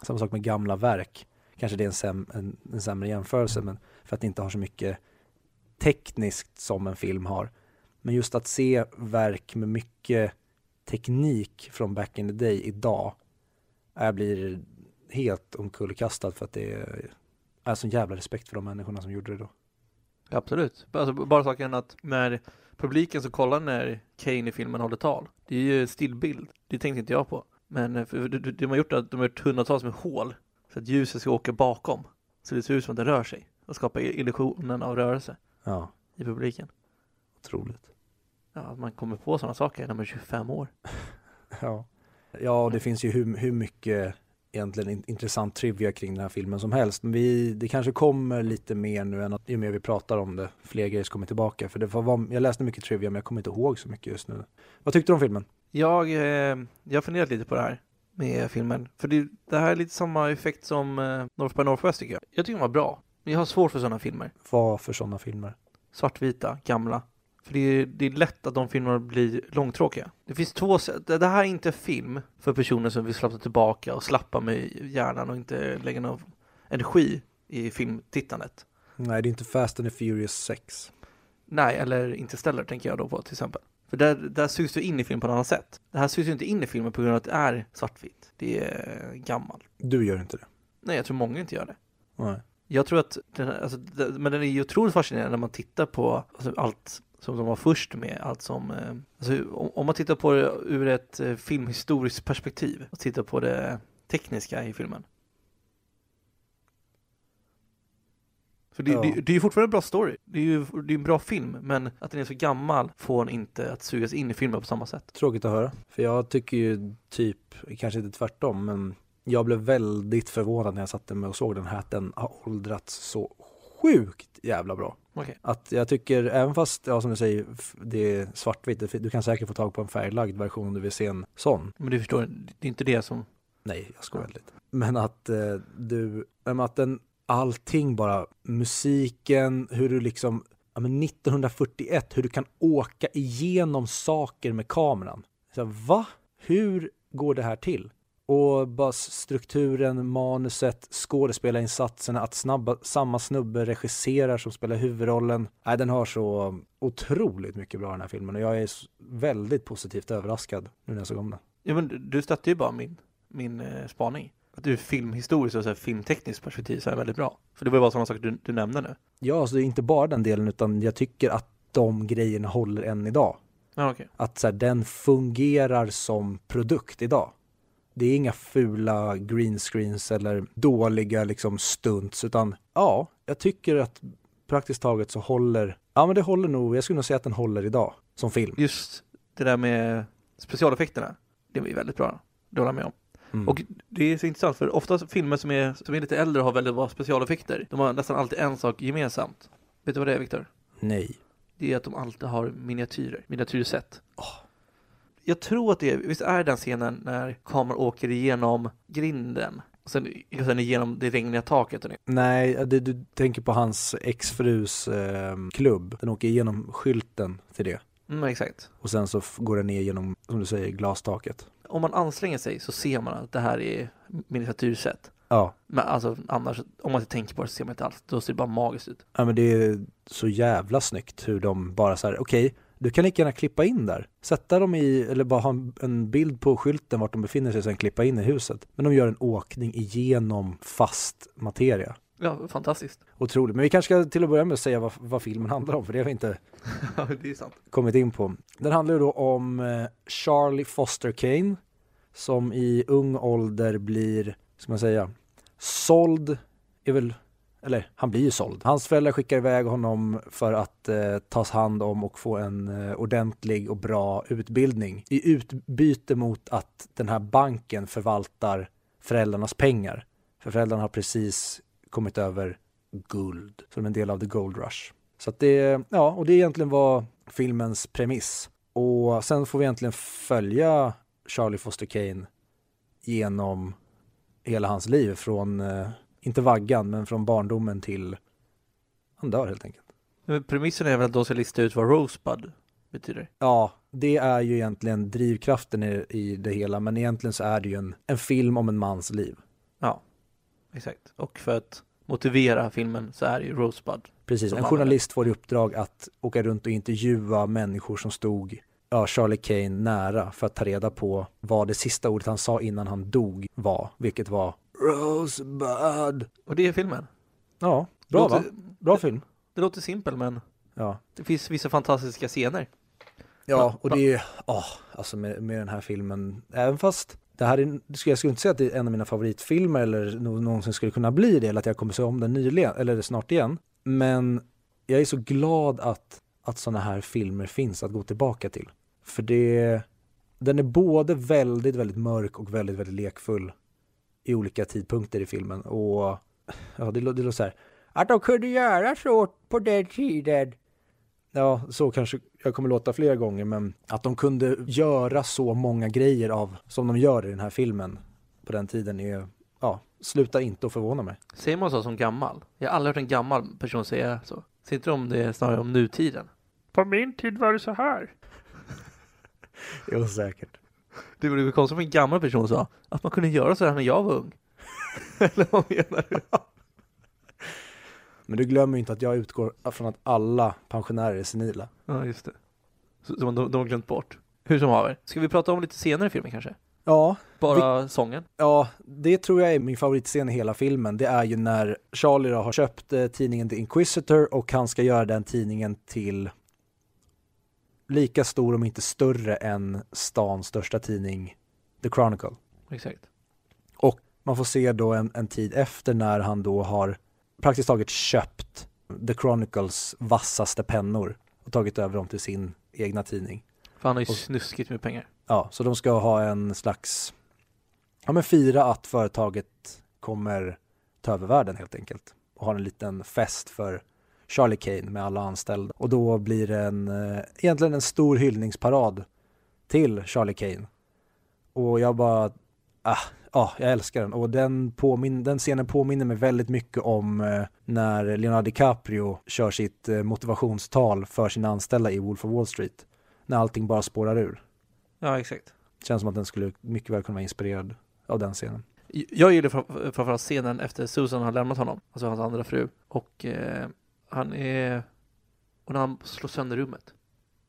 samma sak med gamla verk, kanske det är en, säm, en, en sämre jämförelse, men för att det inte har så mycket tekniskt som en film har. Men just att se verk med mycket teknik från back in the day idag, jag blir helt omkullkastad för att det är, är sån jävla respekt för de människorna som gjorde det då. Absolut. Alltså, bara saken att när publiken som kollar när Kane i filmen håller tal, det är ju stillbild. Det tänkte inte jag på. Men eh, för det de har gjort att de har gjort hundratals med hål så att ljuset ska åka bakom. Så det ser ut som att det rör sig och skapa illusionen av rörelse Ja, i publiken. otroligt. Ja, att man kommer på sådana saker när man är 25 år. Ja, ja det finns ju hur, hur mycket egentligen in- intressant trivia kring den här filmen som helst. Men vi, det kanske kommer lite mer nu än att ju mer vi pratar om det, fler grejer kommer tillbaka. För det var, jag läste mycket trivia men jag kommer inte ihåg så mycket just nu. Vad tyckte du om filmen? Jag, eh, har funderat lite på det här med filmen. För det, det här är lite samma effekt som eh, North by Northwest tycker jag. Jag tycker den var bra. Men jag har svårt för sådana filmer. Vad för sådana filmer? svartvita, gamla. För det är, det är lätt att de filmerna blir långtråkiga. Det finns två sätt. Det här är inte film för personer som vill slappa tillbaka och slappa med hjärnan och inte lägga någon energi i filmtittandet. Nej, det är inte Fast and the Furious 6. Nej, eller Interstellar tänker jag då på till exempel. För där, där sugs du in i film på ett annat sätt. Det här sugs ju inte in i filmen på grund av att det är svartvitt. Det är gammalt. Du gör inte det? Nej, jag tror många inte gör det. Nej. Jag tror att den, här- alltså, det, men den är ju otroligt fascinerande när man tittar på alltså, allt som de var först med, allt som, eh, alltså, om, man tittar på det ur ett eh, filmhistoriskt perspektiv och tittar på det tekniska i filmen. För det, Ja. det, det är ju fortfarande en bra story, det är ju det är en bra film, men att den är så gammal får en inte att sugas in i filmen på samma sätt. Tråkigt att höra. För jag tycker ju typ, kanske inte tvärtom, men jag blev väldigt förvånad när jag satte mig och såg den här att den har åldrats så sjukt jävla bra. Okej. Att jag tycker, även fast, ja som du säger, det är svartvitt, du kan säkert få tag på en färglagd version om du vill se en sån. Men du förstår, det är inte det som, Nej, jag skojar lite. Men att eh, du, att den, allting bara, musiken, hur du liksom, ja men 1941, hur du kan åka igenom saker med kameran. Så, va? Hur går det här till? Och bara strukturen, manuset, skådespelarinsatserna, att snabba, samma snubbe regisserar som spelar huvudrollen. Nej, den har så otroligt mycket bra den här filmen och jag är väldigt positivt överraskad nu när jag såg om den. ja men du- du stötte ju bara min, min eh, spaning. Att ur filmhistoriskt och så här, filmtekniskt perspektiv så är väldigt bra. För det var ju bara sådana saker du, du nämnde nu. Ja, alltså det är inte bara den delen utan jag tycker att de grejerna håller än idag. Ja, okej. Att så här, den fungerar som produkt idag. Det är inga fula green screens eller dåliga liksom stunts utan ja, jag tycker att praktiskt taget så håller, ja men det håller nog, jag skulle nog säga att den håller idag som film. Just det där med specialeffekterna, det var ju väldigt bra. Det håller jag med om. Mm. Och det är så intressant för ofta filmer som är, som är lite äldre har väldigt bra specialeffekter, de har nästan alltid en sak gemensamt. Vet du vad det är Viktor? Nej. Det är att de alltid har miniatyrer, miniatyrset. Jag tror att det är, visst är den scenen när kameran åker igenom grinden och sen, och sen igenom det regniga taket och. Nej, det, du tänker på hans exfrus eh, klubb. Den åker igenom skylten till det. Mm, exakt. och sen så går den ner genom, som du säger, glastaket. Om man anstränger sig så ser man att det här är miniatyrsätt. Ja, Men alltså annars, om man inte tänker på det så ser man inte alls. Då ser det bara magiskt ut. ja men det är så jävla snyggt hur de bara så här, okej, du kan lika gärna klippa in där. Sätta dem i, eller bara ha en, bild på skylten vart de befinner sig och sen klippa in i huset. Men de gör en åkning igenom fast materia. Ja, fantastiskt. Otroligt. Men vi kanske ska till att börja med säga vad, vad filmen handlar om, för det har vi inte kommit in på. Den handlar ju då om eh, Charlie Foster Kane som i ung ålder blir, ska man säga, såld, är väl, eller han blir ju såld. Hans föräldrar skickar iväg honom för att eh, tas hand om och få en eh, ordentlig och bra utbildning i utbyte mot att den här banken förvaltar föräldrarnas pengar. För föräldrarna har precis kommit över guld, som en del av the gold rush. Så att det, ja, och det är egentligen var filmens premiss. Och sen får vi egentligen följa Charlie Foster Kane genom hela hans liv från, eh, inte vaggan, men från barndomen till han dör helt enkelt. Men premissen är väl att de ska lista ut vad Rosebud betyder. Ja, det är ju egentligen drivkraften i, i det hela, men egentligen så är det ju en, en film om en mans liv. Ja, exakt. Och för att motivera filmen så är det ju Rosebud. Precis, en journalist får i uppdrag att åka runt och intervjua människor som stod ja, Charlie Kane nära för att ta reda på vad det sista ordet han sa innan han dog var, vilket var Rosebud. Och det är filmen. Ja, bra det va? låter, Bra film. Det låter simpel men Ja, det finns vissa fantastiska scener. ja och det är, ja, alltså med, med den här filmen, även fast det här är, jag skulle inte säga att det är en av mina favoritfilmer eller nå- någonsin skulle kunna bli det, eller att jag kommer se om den nyligen, eller snart igen. Men jag är så glad att, att sådana här filmer finns att gå tillbaka till. För det, den är både väldigt, väldigt mörk och väldigt, väldigt lekfull i olika tidpunkter i filmen. Och ja, det, det låter så här, att de kunde göra så på den tiden. Ja, så kanske jag kommer låta flera gånger, men att de kunde göra så många grejer av som de gör i den här filmen på den tiden är, ja, slutar inte att förvåna mig. Säger man så som gammal? Jag har aldrig hört en gammal person säga så. Säger inte de det snarare om nutiden? På min tid var det så här. Jo, säkert. Det vore konstigt om en gammal person sa att man kunde göra så här när jag var ung. Eller vad menar du? Men du glömmer ju inte att jag utgår från att alla pensionärer är senila. Ja, just det. Så, som de, de har glömt bort. Hur som haver. Ska vi prata om lite scener i filmen kanske? Ja, Bara sången? Ja, det tror jag är min favoritscen i hela filmen. Det är ju när Charlie då har köpt eh, tidningen The Inquisitor och han ska göra den tidningen till lika stor om inte större än stans största tidning The Chronicle. Exakt. Och man får se då en, en tid efter när han då har praktiskt taget köpt The Chronicles vassaste pennor och tagit över dem till sin egna tidning. För han har ju Och- snuskigt med pengar. Ja, så de ska ha en slags, ja men fira att företaget kommer ta över världen helt enkelt. Och ha en liten fest för Charlie Kane med alla anställda. Och då blir det en, eh, egentligen en stor hyllningsparad till Charlie Kane. Och jag bara, ah, ja, jag älskar den. Och den, påmin- den scenen påminner mig väldigt mycket om eh, när Leonardo DiCaprio kör sitt eh, motivationstal för sina anställda i Wolf of Wall Street. När allting bara spårar ur. Ja, exakt. Känns som att den skulle mycket väl kunna vara inspirerad av den scenen. Jag gillar fram- framförallt scenen efter Susan har lämnat honom, alltså hans andra fru. Och eh, han är... Och när han slår sönder rummet.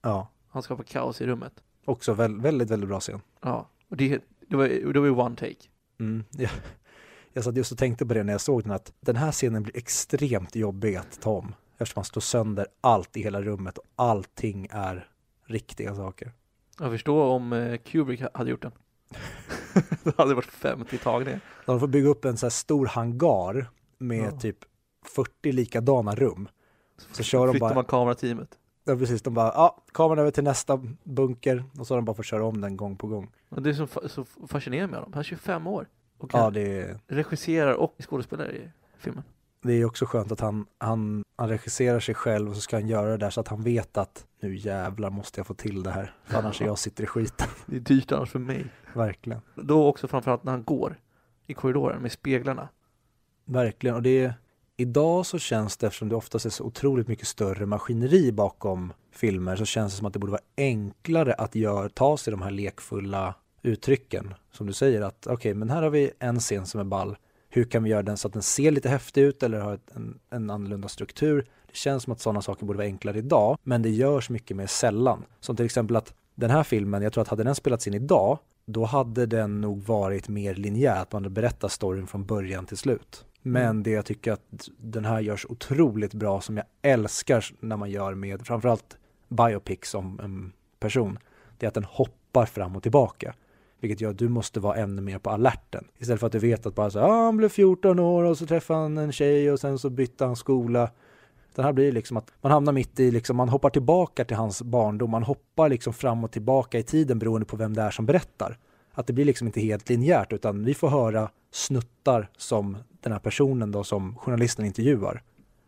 Ja, Han skapar kaos i rummet. också väl, väldigt, väldigt bra scen. Ja, och det, det var det var ju one take. Mm. Jag, jag satt just och tänkte på det när jag såg den, att den här scenen blir extremt jobbig att ta om. Eftersom man slår sönder allt i hela rummet och allting är riktiga saker. Jag förstår om eh, Kubrick ha- hade gjort den. det hade varit 50 tagningar. De får bygga upp en så här stor hangar med Ja. typ 40 likadana rum. Så kör de bara- man kamerateamet. Ja, precis. De bara, ja, kameran över till nästa bunker och så har de bara fått köra om den gång på gång. Och det är så, fa- så fascinerande med honom. Han är 25 år. Och Ja, det är, regisserar och skådespelar i filmen. det är också skönt att han, han, han regisserar sig själv och så ska han göra det där så att han vet att nu jävlar måste jag få till det här. För annars jag sitter i skiten. Det är dyrt annars för mig. Verkligen. Då också framförallt när han går i korridoren med speglarna. Verkligen. Och det är, Idag så känns det, eftersom det oftast är så otroligt mycket större maskineri bakom filmer, så känns det som att det borde vara enklare att gör, ta sig de här lekfulla uttrycken. Som du säger att okej, okay, men här har vi en scen som är ball. Hur kan vi göra den så att den ser lite häftig ut eller har en, en annorlunda struktur? Det känns som att sådana saker borde vara enklare idag, men det görs mycket mer sällan. Som till exempel att den här filmen, jag tror att hade den spelats in idag, då hade den nog varit mer linjär, att man hade berättat storyn från början till slut. Men mm. det jag tycker att den här görs otroligt bra, som jag älskar när man gör med framförallt biopics om en person, det är att den hoppar fram och tillbaka. Vilket gör att du måste vara ännu mer på alerten. Istället för att du vet att bara så ah, han blev 14 år och så träffade han en tjej och sen så bytte han skola. Den här blir liksom att man hamnar mitt i, liksom, man hoppar tillbaka till hans barndom, man hoppar liksom fram och tillbaka i tiden beroende på vem det är som berättar. Att det blir liksom inte helt linjärt utan vi får höra snuttar som den här personen då som journalisten intervjuar.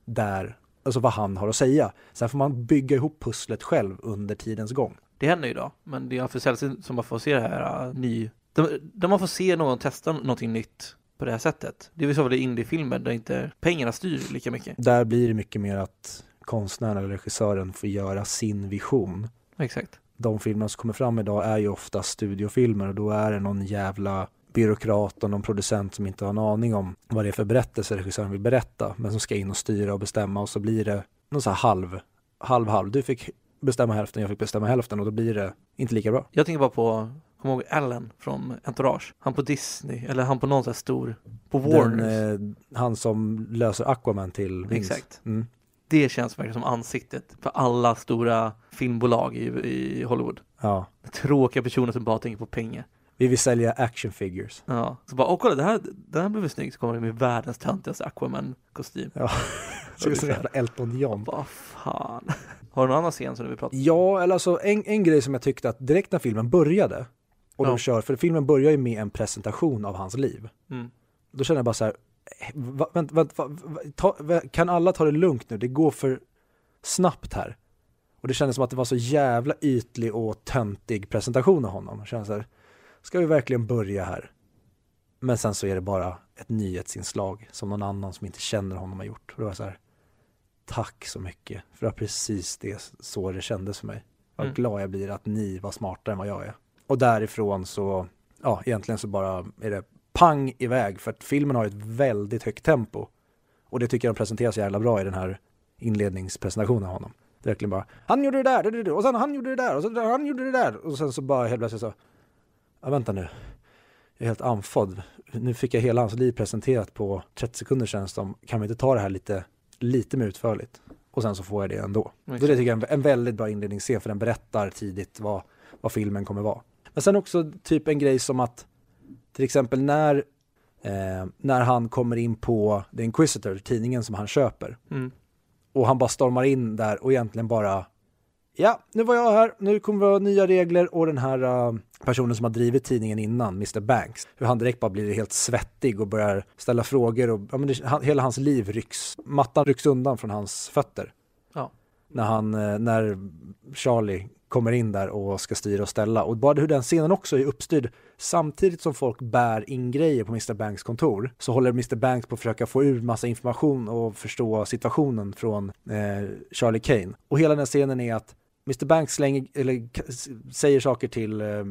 Där, alltså vad han har att säga. Sen får man bygga ihop pusslet själv under tidens gång. Det händer ju idag, men det är för sällsynt som man får se det här uh, ny... Där man får se någon testa någonting nytt på det här sättet. Det är väl så väl i indiefilmer där inte pengarna styr lika mycket. Där blir det mycket mer att konstnären eller regissören får göra sin vision. Exakt. De filmer som kommer fram idag är ju ofta studiofilmer och då är det någon jävla byråkrat och någon producent som inte har en aning om vad det är för berättelse regissören vill berätta men som ska in och styra och bestämma och så blir det någon så här halv, halv, halv. Du fick bestämma hälften, jag fick bestämma hälften och då blir det inte lika bra. Jag tänker bara på Kommer ihåg Allen från Entourage? Han på Disney, eller han på någon sån här stor, på Warner. Eh, han som löser Aquaman till Vince. Exakt. Mm. Det känns verkligen som ansiktet för alla stora filmbolag i, i Hollywood. Ja. Tråkiga personer som bara tänker på pengar. Vi vill sälja action figures. Ja, så bara, åh kolla det här, den här blev snygg, så kommer det med världens töntigaste Aquaman-kostym. Ja, så det är jävla Elton John. Vad fan. Har du någon annan scen som du vill prata om? Ja, eller alltså en, en grej som jag tyckte att direkt när filmen började och de kör, för filmen börjar ju med en presentation av hans liv. Mm. Då känner jag bara så här, va, vänta, vänta, ta, kan alla ta det lugnt nu? Det går för snabbt här. Och det kändes som att det var så jävla ytlig och töntig presentation av honom. Jag kände så här, ska vi verkligen börja här? Men sen så är det bara ett nyhetsinslag som någon annan som inte känner honom har gjort. Och det var så här, tack så mycket. För det var precis det så det kändes för mig. Vad mm. glad jag blir att ni var smartare än vad jag är. Och därifrån så, ja, egentligen så bara är det pang iväg för att filmen har ett väldigt högt tempo. Och det tycker jag de presenterar så jävla bra i den här inledningspresentationen av honom. Det är verkligen bara, han gjorde det där, och sen han gjorde det där, och sen han gjorde det där. Och sen så bara helt plötsligt så, ja, vänta nu, jag är helt andfådd. Nu fick jag hela hans liv presenterat på 30 sekunder känns som, kan vi inte ta det här lite, lite mer utförligt? Och sen så får jag det ändå. Okay. Det tycker jag är en, en väldigt bra inledningsscen för den berättar tidigt vad, vad filmen kommer vara. Men sen också typ en grej som att till exempel när, eh, när han kommer in på The Inquisitor, tidningen som han köper. Mm. Och han bara stormar in där och egentligen bara Ja, nu var jag här, nu kommer det vara nya regler och den här uh, personen som har drivit tidningen innan, Mr Banks, hur han direkt bara blir helt svettig och börjar ställa frågor och ja, men det, han, hela hans liv rycks, mattan rycks undan från hans fötter. Ja. När han, uh, när Charlie kommer in där och ska styra och ställa. Och bara hur den scenen också är uppstyrd, samtidigt som folk bär in grejer på Mr Banks kontor, så håller Mr Banks på att försöka få ur massa information och förstå situationen från eh, Charlie Kane. Och hela den scenen är att Mr Banks slänger, eller säger saker till, eh,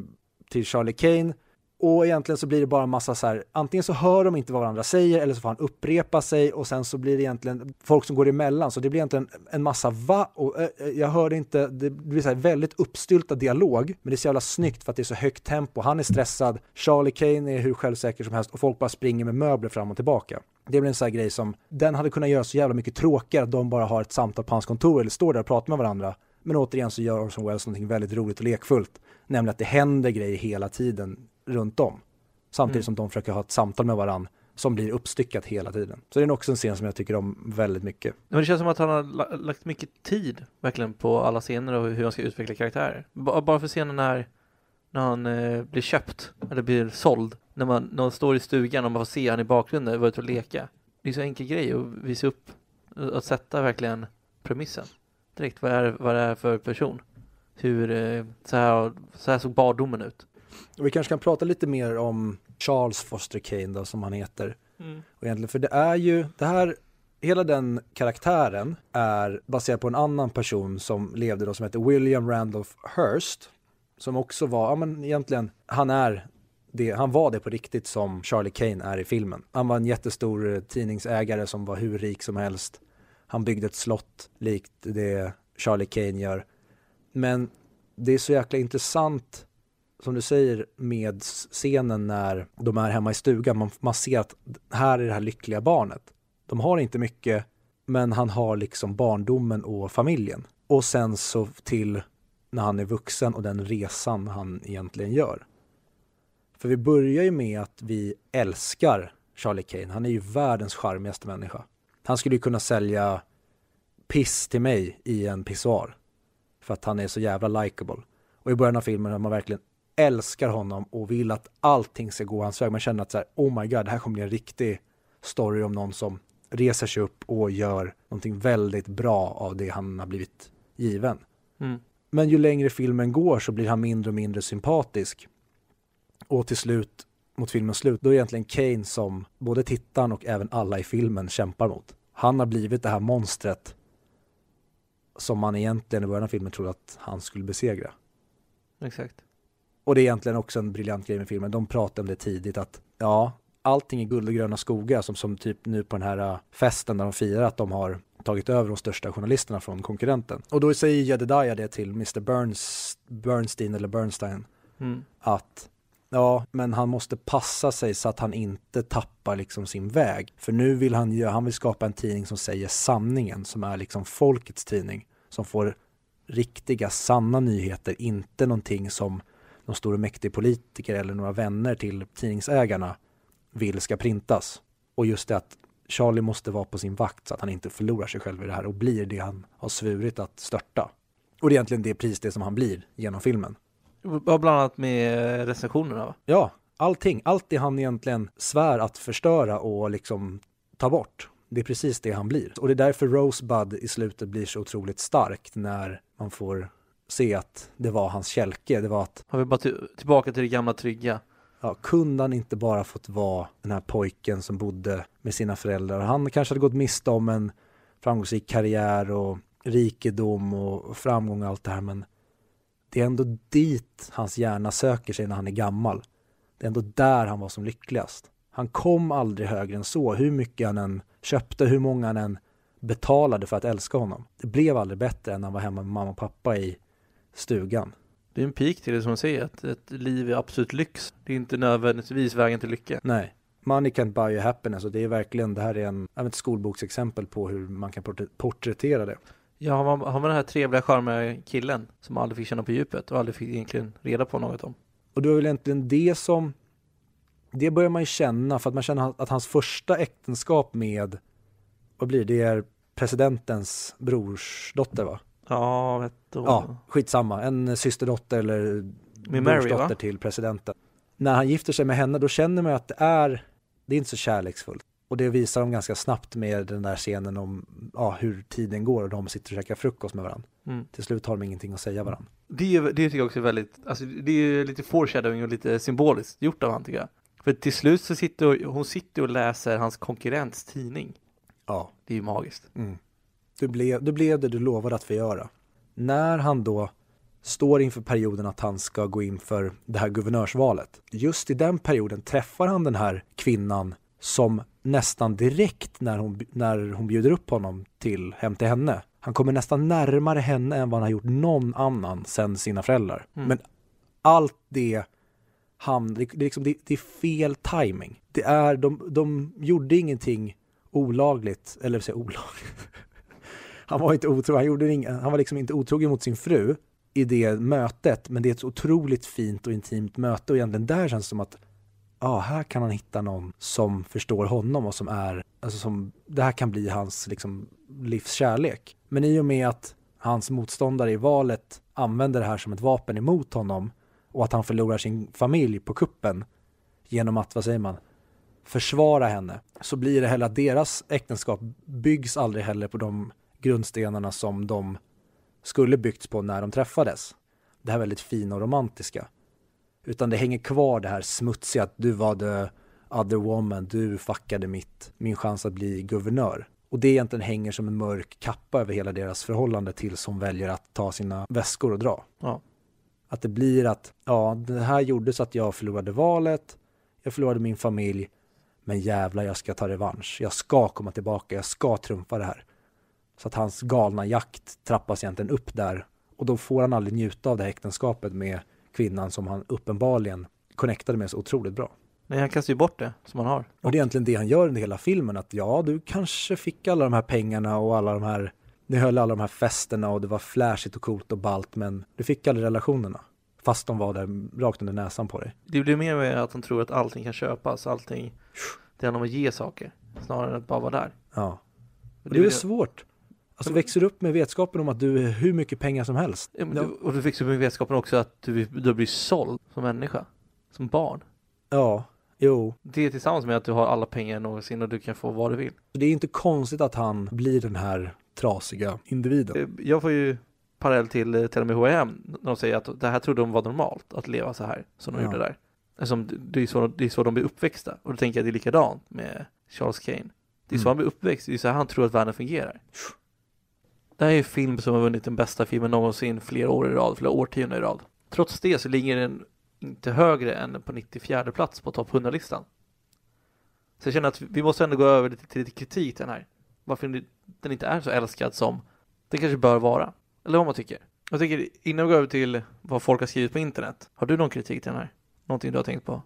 till Charlie Kane och egentligen så blir det bara en massa så här, antingen så hör de inte vad varandra säger eller så får han upprepa sig och sen så blir det egentligen folk som går emellan. Så det blir egentligen en massa va och äh, jag hörde inte, det blir så här väldigt uppstyltad dialog. Men det är så jävla snyggt för att det är så högt tempo. Han är stressad, Charlie Kane är hur självsäker som helst och folk bara springer med möbler fram och tillbaka. Det blir en sån här grej som, den hade kunnat göra så jävla mycket tråkigare att de bara har ett samtal på hans kontor eller står där och pratar med varandra. Men återigen så gör Orson Welles någonting väldigt roligt och lekfullt. Nämligen att det händer grejer hela tiden runt om. Samtidigt mm. som de försöker ha ett samtal med varandra som blir uppstyckat hela tiden. Så det är också en scen som jag tycker om väldigt mycket. Men det känns som att han har lagt mycket tid verkligen på alla scener och hur han ska utveckla karaktärer. Bara för scenen när, när han eh, blir köpt eller blir såld. När man, när man står i stugan och man får se han i bakgrunden vara ute och leka. Det är så enkel grej att visa upp, att sätta verkligen premissen direkt. Vad är, vad det är för person? Hur, eh, så här, så här såg bardomen ut. Och vi kanske kan prata lite mer om Charles Foster Kane då, som han heter. Mm. Och egentligen, för det är ju, det här hela den karaktären är baserad på en annan person som levde då som heter William Randolph Hearst. Som också var, ja men egentligen, han är det, han var det på riktigt som Charlie Kane är i filmen. Han var en jättestor eh, tidningsägare som var hur rik som helst. Han byggde ett slott likt det Charlie Kane gör. Men det är så jäkla intressant som du säger med scenen när de är hemma i stugan. Man, man ser att här är det här lyckliga barnet. De har inte mycket, men han har liksom barndomen och familjen. Och sen så till när han är vuxen och den resan han egentligen gör. För vi börjar ju med att vi älskar Charlie Kane. Han är ju världens charmigaste människa. Han skulle ju kunna sälja piss till mig i en pissoar. För att han är så jävla likable. Och i början av filmen har man verkligen älskar honom och vill att allting ska gå hans väg. Man känner att så här, oh my god, det här kommer bli en riktig story om någon som reser sig upp och gör någonting väldigt bra av det han har blivit given. Mm. Men ju längre filmen går så blir han mindre och mindre sympatisk. Och till slut, mot filmens slut, då är det egentligen Kane som både tittaren och även alla i filmen kämpar mot. Han har blivit det här monstret som man egentligen i början av filmen trodde att han skulle besegra. Exakt. Och det är egentligen också en briljant grej med filmen. De pratar om det tidigt att ja, allting är guld och gröna skogar som, som typ nu på den här äh, festen där de firar att de har tagit över de största journalisterna från konkurrenten. Och då säger Jedediah det till Mr. Burns, Bernstein eller Bernstein Mm. att ja, men han måste passa sig så att han inte tappar liksom sin väg. För nu vill han han vill skapa en tidning som säger sanningen, som är liksom folkets tidning, som får riktiga, sanna nyheter, inte någonting som de stora mäktiga politiker eller några vänner till tidningsägarna vill ska printas. Och just det att Charlie måste vara på sin vakt så att han inte förlorar sig själv i det här och blir det han har svurit att störta. Och det är egentligen det pris det som han blir genom filmen. Bland annat med recensionerna va? Ja, allting. Allt det han egentligen svär att förstöra och liksom ta bort. Det är precis det han blir. Och det är därför Rosebud i slutet blir så otroligt starkt när man får se att det var hans kälke. Det var att, Har vi bara till- tillbaka till det gamla trygga? ja, kunde han inte bara fått vara den här pojken som bodde med sina föräldrar. Han kanske hade gått miste om en framgångsrik karriär och rikedom och framgång och allt det här. Men det är ändå dit hans hjärna söker sig när han är gammal. Det är ändå där han var som lyckligast. Han kom aldrig högre än så, hur mycket han än köpte, hur många han än betalade för att älska honom. Det blev aldrig bättre än när han var hemma med mamma och pappa i stugan. Det är en pik till det som man säger, att ett liv är absolut lyx. Det är inte nödvändigtvis vägen till lycka. Nej. Money can't buy you happiness och det är verkligen, det här är en, ett skolboksexempel på hur man kan portr- porträttera det. Ja, har man, har man den här trevliga, charmiga killen som aldrig fick känna på djupet och aldrig fick egentligen reda på något om. Och det var väl egentligen det som, det börjar man ju känna för att man känner att hans första äktenskap med, vad blir det, det är presidentens brorsdotter va? Ja, vet du. Ja, skitsamma, en systerdotter eller Med Mary, brorsdotter va? till presidenten. När han gifter sig med henne då känner man ju att det är, det är inte så kärleksfullt. Och det visar de ganska snabbt med den där scenen om ja, hur tiden går och de sitter och käkar frukost med varandra. Mm. Till slut har de ingenting att säga varandra. Det, det tycker jag också är väldigt, alltså det är lite foreshadowing och lite symboliskt gjort av han tycker jag. För till slut så sitter hon sitter och läser hans konkurrents tidning. Ja. Det är ju magiskt. Mm. Du, blev, du blev det du lovade att få göra. När han då står inför perioden att han ska gå in för det här guvernörsvalet. Just i den perioden träffar han den här kvinnan som nästan direkt när hon, när hon bjuder upp honom till hem till henne. Han kommer nästan närmare henne än vad han har gjort någon annan sen sina föräldrar. Mm. Men allt det han, det, det, är liksom, det, det är fel timing. Det är, de, de gjorde ingenting olagligt, eller säga olagligt. Han var inte otrogen, han, gjorde ing, han var liksom inte otrogen mot sin fru i det mötet, men det är ett otroligt fint och intimt möte och egentligen där känns det som att ja, här kan han hitta någon som förstår honom och som är, alltså som, det här kan bli hans liksom livskärlek. Men i och med att hans motståndare i valet använder det här som ett vapen emot honom och att han förlorar sin familj på kuppen genom att, vad säger man, försvara henne så blir det heller att deras äktenskap byggs aldrig heller på de grundstenarna som de skulle byggts på när de träffades. Det här väldigt fina och romantiska. Utan det hänger kvar det här smutsiga att du var the other woman, du fuckade mitt, min chans att bli guvernör. Och det egentligen hänger som en mörk kappa över hela deras förhållande tills hon väljer att ta sina väskor och dra. Ja. Att det blir att, ja, det här gjorde så att jag förlorade valet, jag förlorade min familj, men jävlar jag ska ta revansch. Jag ska komma tillbaka, jag ska trumfa det här. Så att hans galna jakt trappas egentligen upp där och då får han aldrig njuta av det här äktenskapet med kvinnan som han uppenbarligen connectade med så otroligt bra. Nej, han kastar ju bort det som han har. Och det är egentligen det han gör under hela filmen, att ja, du kanske fick alla de här pengarna och alla de här, ni höll alla de här festerna och det var flashigt och coolt och balt, men du fick aldrig relationerna. Fast de var där rakt under näsan på dig. Det blir mer med att han tror att allting kan köpas, allting, det handlar om att ge saker, snarare än att bara vara där. Ja. Och det det är vill- svårt. Alltså växer du upp med vetskapen om att du är hur mycket pengar som helst. Ja, du, och du fick så med vetskapen också att du, du blir såld som människa, som barn. Ja, jo. Det tillsammans med att du har alla pengar någonsin och du kan få vad du vill. Det är inte konstigt att han blir den här trasiga individen. Eh, Jag får ju parallell till eh, till och med H&M när de säger att det här trodde de var normalt, att leva så här som de Ja. gjorde där. Eftersom det- det är, så, det är så de blir uppväxta. Och då tänker jag att det är likadant med Charles Kane. Det är så Mm. han blir uppväxt, det är så här han tror att världen fungerar. Det här är en film som har vunnit den bästa filmen någonsin flera år i rad, flera årtionden i rad. Trots det så ligger den inte högre än på 94 plats på topp 100-listan. Så jag känner att vi måste ändå gå över lite till lite kritik till den här. Varför den- den inte är så älskad som den kanske bör vara. Eller vad man tycker. Jag tycker innan vi går över till vad folk har skrivit på internet. Har du någon kritik till den här? Någonting du har tänkt på?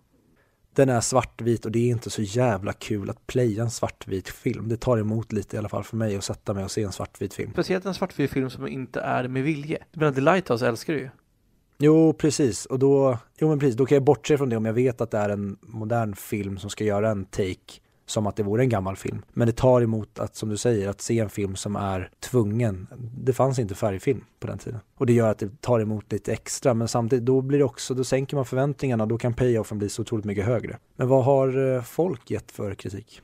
Den är svartvit och det är inte så jävla kul att playa en svartvit film. Det tar emot lite i alla fall för mig att sätta mig och se en svartvit film. Speciellt en svartvit film som inte är med vilje. Du menar The Lighthouse älskar du ju. Jo, precis. Och då, jo, men precis. då kan jag bortse från det om jag vet att det är en modern film som ska göra en take som att det vore en gammal film. Men det tar emot att, som du säger, att se en film som är tvungen. Det fanns inte färgfilm på den tiden. Och det gör att det tar emot lite extra. Men samtidigt, då blir det också, då sänker man förväntningarna då kan payoffen bli så otroligt mycket högre. Men vad har eh, folk gett för kritik?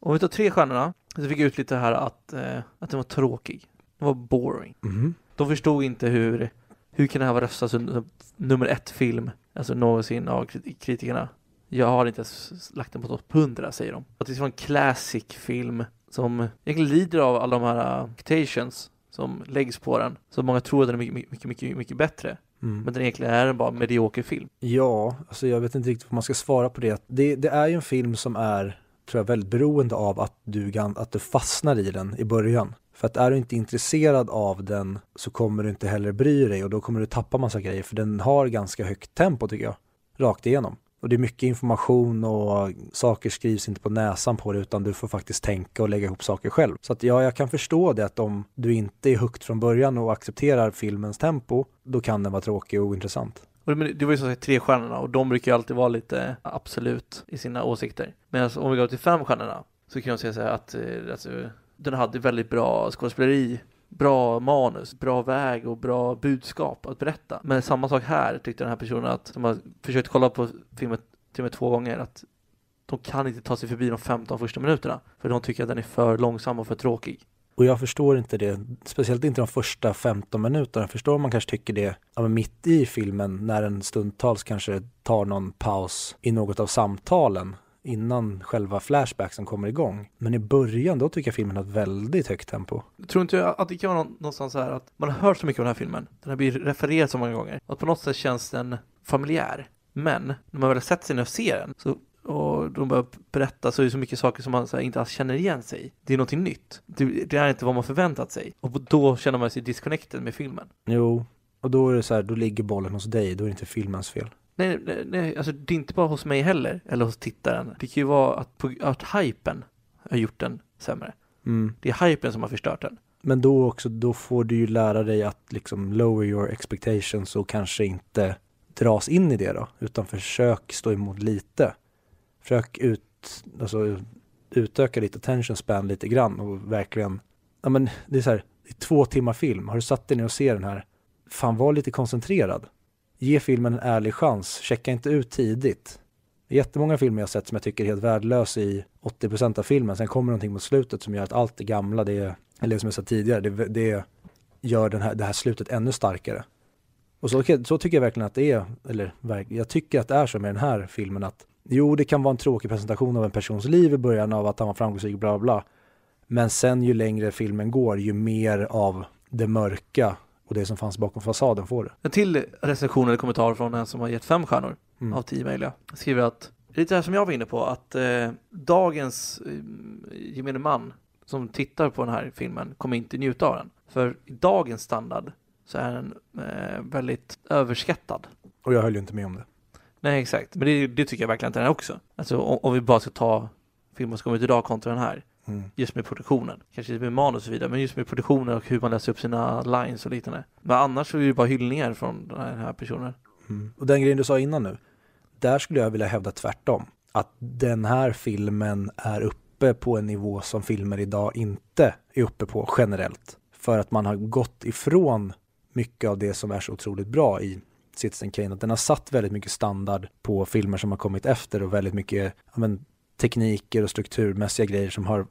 Om vi tar tre stjärnorna så fick jag ut lite här att, eh, att den var tråkig. Den var boring. Mhm. De förstod inte hur, hur kan det här vara röstad som nummer ett film, alltså någonsin av kriti- kritikerna. Jag har inte ens lagt den på topp 100 säger de. Att det vara en classic film som egentligen lider av alla de här uh, expectations som läggs på den. Så många tror att den är mycket, mycket, mycket, mycket bättre. Mm. Men den egentligen är en bara medioker film. Ja, alltså jag vet inte riktigt vad man ska svara på det. Det, det är ju en film som är, tror jag, väldigt beroende av att du, att du fastnar i den i början. För att är du inte intresserad av den så kommer du inte heller bry dig och då kommer du tappa massa grejer för den har ganska högt tempo tycker jag. Rakt igenom. Och det är mycket information och saker skrivs inte på näsan på dig utan du får faktiskt tänka och lägga ihop saker själv. Så att ja, jag kan förstå det att om du inte är högt från början och accepterar filmens tempo, då kan den vara tråkig och ointressant. Och det var ju som sagt tre stjärnorna och de brukar ju alltid vara lite absolut i sina åsikter. Men alltså, om vi går till fem stjärnorna så kan jag säga så här att eh, alltså, den hade väldigt bra skådespeleri, bra manus, bra väg och bra budskap att berätta. Men samma sak här tyckte den här personen att, som har försökt kolla på filmen till och med två gånger, att de kan inte ta sig förbi de 15 första minuterna. För de tycker att den är för långsam och för tråkig. Och jag förstår inte det, speciellt inte de första 15 minuterna. Jag förstår om man kanske tycker det ja, men mitt i filmen när den stundtals kanske tar någon paus i något av samtalen innan själva flashbacksen kommer igång. Men i början då tycker jag filmen har ett väldigt högt tempo. Tror inte jag att det kan vara nå- någonstans så här att man har hört så mycket om den här filmen, den har blivit refererad så många gånger, att på något sätt känns den familjär. Men när man väl har sett sig och ser den, så, och de börjar berätta så är det så mycket saker som man här, inte alls känner igen sig i. Det är någonting nytt. Det, det är inte vad man förväntat sig. Och då känner man sig disconnected med filmen. Jo, och då är det så här, då ligger bollen hos dig, då är det inte filmens fel. Nej, nej, nej, alltså det är inte bara hos mig heller, eller hos tittaren. Det kan ju vara att, på, att hypen har gjort den sämre. Mm. Det är hypen som har förstört den. Men då också, då får du ju lära dig att liksom lower your expectations och kanske inte dras in i det då, utan försök stå emot lite. Försök ut, alltså, utöka ditt attention span lite grann och verkligen, ja men det är så här, det är två timmar film, har du satt dig ner och ser den här, fan var lite koncentrerad. Ge filmen en ärlig chans, checka inte ut tidigt. Det är jättemånga filmer jag sett som jag tycker är helt värdelös i 80% av filmen, sen kommer någonting mot slutet som gör att allt det gamla, det är, eller som jag sa tidigare, det, det gör den här, det här slutet ännu starkare. Och så, så tycker jag verkligen att det är, eller jag tycker att det är så med den här filmen att jo, det kan vara en tråkig presentation av en persons liv i början av att han var framgångsrik, bla bla bla. Men sen ju längre filmen går, ju mer av det mörka och det som fanns bakom fasaden får det. En till recension eller kommentar från en som har gett fem stjärnor Mm. av tio möjliga. Skriver att, lite det här som jag var inne på, att eh, dagens eh, gemene man som tittar på den här filmen kommer inte njuta av den. För i dagens standard så är den eh, väldigt överskattad. Och jag höll ju inte med om det. Nej, exakt. Men det, det tycker jag verkligen att den är också. Alltså om, om vi bara ska ta filmer som kommer ut idag kontra den här. Mm. Just med produktionen. Kanske inte med manus och så vidare, men just med produktionen och hur man läser upp sina lines och liknande. Men annars så är det ju bara hyllningar från den här, den här personen. Mm. Och den grejen du sa innan nu, där skulle jag vilja hävda tvärtom. Att den här filmen är uppe på en nivå som filmer idag inte är uppe på generellt. För att man har gått ifrån mycket av det som är så otroligt bra i Citizen Kane. Att den har satt väldigt mycket standard på filmer som har kommit efter och väldigt mycket men, tekniker och strukturmässiga grejer som har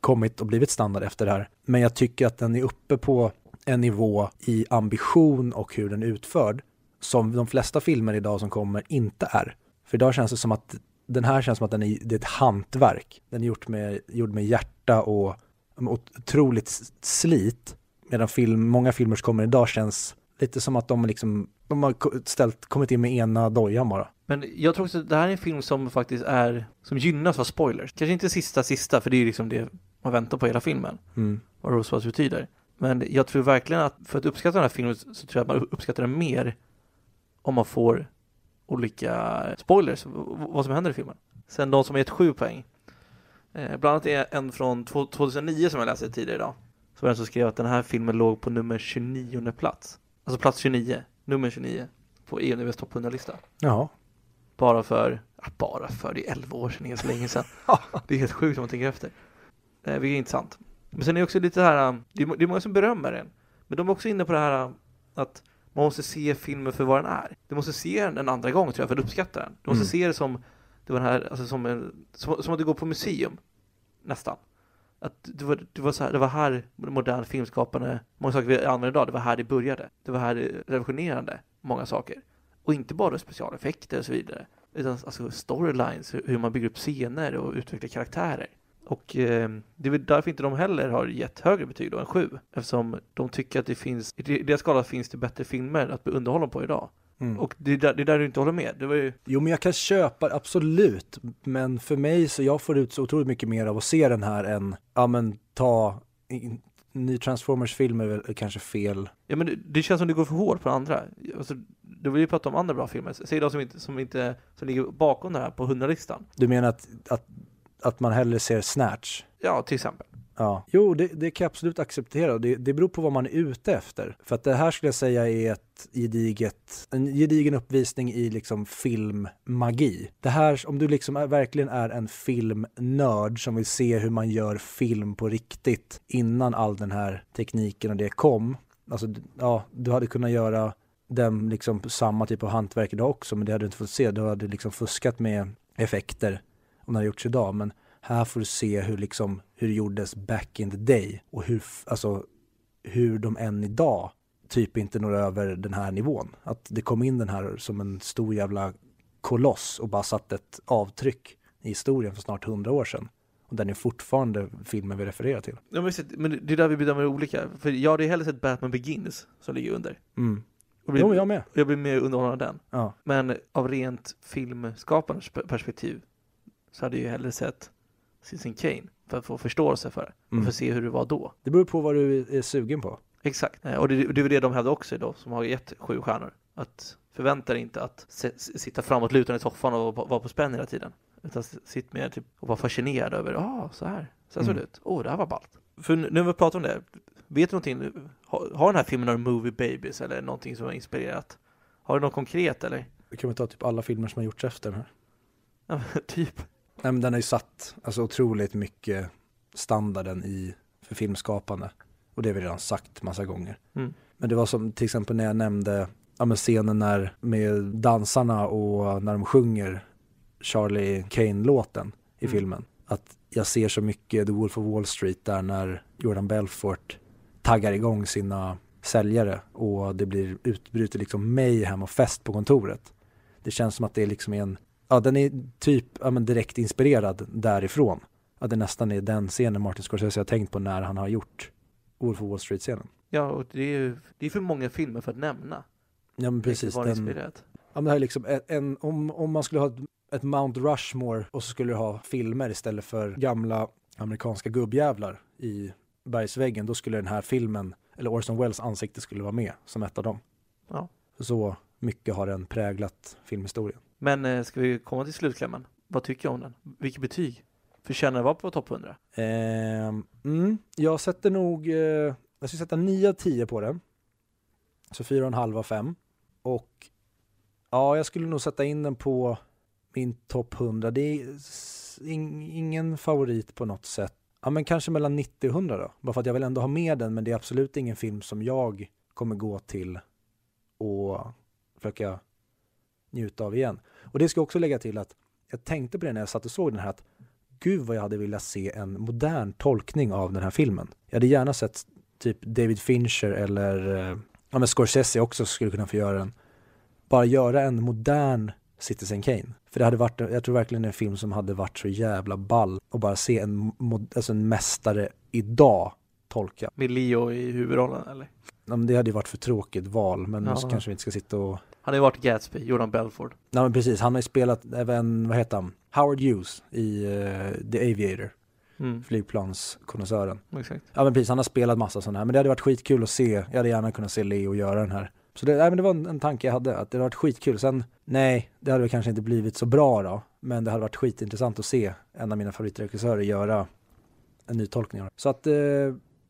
kommit och blivit standard efter det här. Men jag tycker att den är uppe på en nivå i ambition och hur den är utförd som de flesta filmer idag som kommer inte är. För idag känns det som att den här känns som att den är, det är ett hantverk. Den är gjort med, gjord med hjärta och och otroligt slit. Medan film, många filmer som kommer idag känns lite som att de liksom, de har ställt, kommit in med ena dojan bara. Men jag tror också att det här är en film som faktiskt är, som gynnas av spoilers. Kanske inte sista sista, för det är ju liksom det man väntar på hela filmen. Mm. vad Rosebuds betyder. Men jag tror verkligen att för att uppskatta den här filmen så tror jag att man uppskattar den mer om man får olika spoilers, vad som händer i filmen. Sen de som har gett sju poäng. Eh, bland annat är en från två- 2009 som jag läste tidigare idag. Så var det en som skrev att den här filmen låg på nummer 29 plats. Alltså plats 29, nummer 29 på EUNVs topp 100-lista. Jaha. Bara för, ja, bara för, det är 11 år sedan, det är så länge sedan. Det är helt sjukt om man tänker efter. Eh, vilket är intressant. Men sen är det också lite här, um, det är, det är många som berömmer den. Men de är också inne på det här um, att man måste se filmen för vad den är. Du måste se den en andra gång tror jag för att uppskatta den. Du måste Mm. se det som, det var den här, alltså som, en, som, som att du går på museum. Nästan. Att det var, det var så här, det var här modern filmskapande, många saker vi använder idag, det var här det började. Det var här det revolutionerade många saker. Och inte bara specialeffekter och så vidare. Utan alltså storylines, hur- man bygger upp scener och utvecklar karaktärer. Och eh, det är väl därför inte de heller har gett högre betyg då än sju. Eftersom de tycker att det finns, i deras skala finns det bättre filmer att bli underhållen på idag. Mm. Och det är, där, det är där du inte håller med. Det var ju, Jo, men jag kan köpa absolut. Men för mig så jag får ut så otroligt mycket mer av att se den här än, ja men ta, ny Transformers-film är väl kanske fel. ja men det, det känns som det går för hårt på andra. Alltså, då vill vi prata om andra bra filmer. Säg de som inte, som inte, som ligger bakom den här på 100-listan. Du menar att, att, att man hellre ser Snatch? Ja, till exempel. Ja. Jo, det, det kan jag absolut acceptera det, det beror på vad man är ute efter. För att det här skulle jag säga är ett gediget, en gedigen uppvisning i liksom filmmagi. Det här, om du liksom är, verkligen är en filmnörd som vill se hur man gör film på riktigt innan all den här tekniken och det kom. Alltså, ja, du hade kunnat göra den liksom samma typ av hantverk idag också, men det hade du inte fått se. Du hade liksom fuskat med effekter om det hade gjorts idag. Men här får du se hur, liksom, hur det gjordes back in the day och hur, alltså, hur de än idag typ inte når över den här nivån. Att det kom in den här som en stor jävla koloss och bara satt ett avtryck i historien för snart hundra år sedan. Och den är fortfarande filmen vi refererar till. Ja, men, visst, men det är där vi bedömer olika. För jag hade hellre sett Batman Begins som ligger under. Mm. Och blir, Jo, jag med. jag blir mer underhållen av den. Ja. Men av rent filmskaparens per- perspektiv så hade jag ju hellre sett Citizen Kane för att få förståelse för det. Och Mm. för att se hur det var då. Det beror på vad du är sugen på. Exakt. Eh, Och det, det är väl det de hävdar också då, som har gett sju stjärnor. Att förvänta dig inte att sitta framåt lutad i soffan och vara på spänn hela tiden. Utan sitt med typ, och vara fascinerad över, ja, ah, så här, så här såg Mm. det ut. Åh, oh, det här var ballt. För nu när vi pratar om det, vet du någonting, har, har den här filmen några movie babies eller någonting som har inspirerat? Har du något konkret eller? Vi kan väl ta typ alla filmer som har gjorts efter den här. Ja, typ. Nej, men den har ju satt alltså, otroligt mycket standarden i för filmskapande. Och det har vi redan sagt massa gånger. Mm. Men det var som till exempel när jag nämnde ja, scenen när, med dansarna och när de sjunger Charlie Kane-låten i Mm. filmen. Att jag ser så mycket The Wolf of Wall Street där när Jordan Belfort taggar igång sina säljare och det blir utbrutet liksom mayhem och fest på kontoret. Det känns som att det är liksom en, ja den är typ ja, men direkt inspirerad därifrån. att det nästan är den scenen Martin Scorsese har tänkt på när han har gjort Wolf of Wall Street-scenen. Ja, och det är ju det är för många filmer för att nämna. Ja men precis. Den, ja, men det här är liksom en, om, om man skulle ha ett, ett Mount Rushmore och så skulle du ha filmer istället för gamla amerikanska gubbjävlar i bergsväggen, då skulle den här filmen, eller Orson Welles ansikte skulle vara med som ett av dem. Ja. Så mycket har den präglat filmhistorien. Men eh, ska vi komma till slutklämmen? Vad tycker jag om den? Vilket betyg? Förtjänar det vara på topp 100? Eh, mm, jag sätter nog, eh, jag skulle sätta 9 av 10 på den. Så 4,5 av 5. Och ja, jag skulle nog sätta in den på min topp 100. Det är in, ingen favorit på något sätt. Ja, men kanske mellan 90 och 100 då. Bara för att jag vill ändå ha med den, men det är absolut ingen film som jag kommer gå till och försöka njuta av igen. Och det ska jag också lägga till att jag tänkte på det när jag satt och såg den här att gud vad jag hade velat se en modern tolkning av den här filmen. Jag hade gärna sett typ David Fincher eller eh, ja, men Scorsese också skulle kunna få göra den. Bara göra en modern Citizen Kane. För det hade varit, jag tror verkligen en film som hade varit så jävla ball och bara se en, alltså en mästare idag tolka. Med Leo i huvudrollen eller? Ja, men det hade ju varit för tråkigt val, men Ja. kanske vi inte ska sitta och... Han har ju varit Gatsby, Jordan Belford. Nej men precis, han har ju spelat även, vad heter han? Howard Hughes i eh, The Aviator, Mm, flygplanskonnässören. exakt. Ja men precis, han har spelat massa sådana här. Men det hade varit skitkul att se. Jag hade gärna kunnat se Leo göra den här. Så det, nej, men det var en, en tanke jag hade, att det hade varit skitkul. Sen, nej, det hade väl kanske inte blivit så bra då. Men det hade varit skitintressant att se en av mina favoritregissörer göra en ny tolkning. Så att, eh,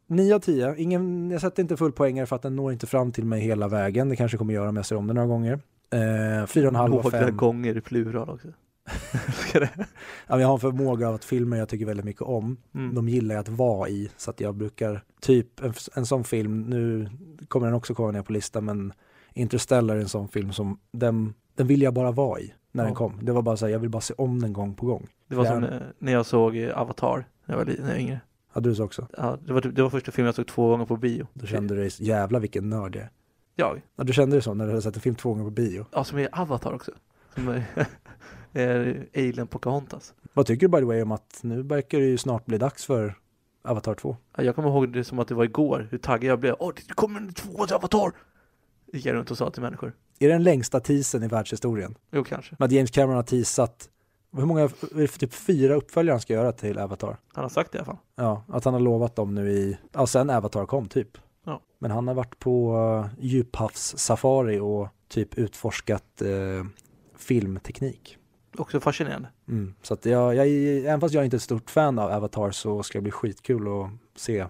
9 av 10. Ingen, jag sätter inte full poängare för att den når inte fram till mig hela vägen. Det kanske kommer göra om jag ser om den några gånger. Eh, 4,5 av Några 5. gånger i plural också. Jag har en förmåga av att filmer jag tycker väldigt mycket om Mm. de gillar jag att vara i. Så att jag brukar, typ en, en sån film, nu kommer den också komma ner på listan, men Interstellar är en sån film som den, den vill jag bara vara i när den Ja. kom. Det var bara så här, jag vill bara se om den gång på gång. Det var Ja. som eh, när jag såg eh, Avatar när jag var, när jag var yngre. Hade du så också? Ja, det, var, typ- det var första filmen jag såg två gånger på bio. Då kände du dig, jävla vilken nörd jag är. Jag? Ja, du kände dig så när du hade sett en film två gånger på bio. Ja, som är Avatar också. Som är, är Alien Pocahontas. Vad tycker du by the way om att nu verkar det ju snart bli dags för Avatar 2? Ja, Jag kommer ihåg det som att det var igår, hur taggad jag blev. Åh, det kommer en tvåa till Avatar! Gick jag runt och sa till människor. Är det den längsta teasern i världshistorien? Jo, kanske. Med att James Cameron har teasat, hur många, är det typ fyra uppföljare han ska göra till Avatar? Han har sagt det i alla fall. Ja, att han har lovat dem nu i, ja sen Avatar kom typ. Ja. Men han har varit på uh, djuphavssafari och typ utforskat eh, filmteknik. Också fascinerande. Mm. Så att jag, jag, även fast jag inte är ett stort fan av Avatar så ska det bli skitkul att se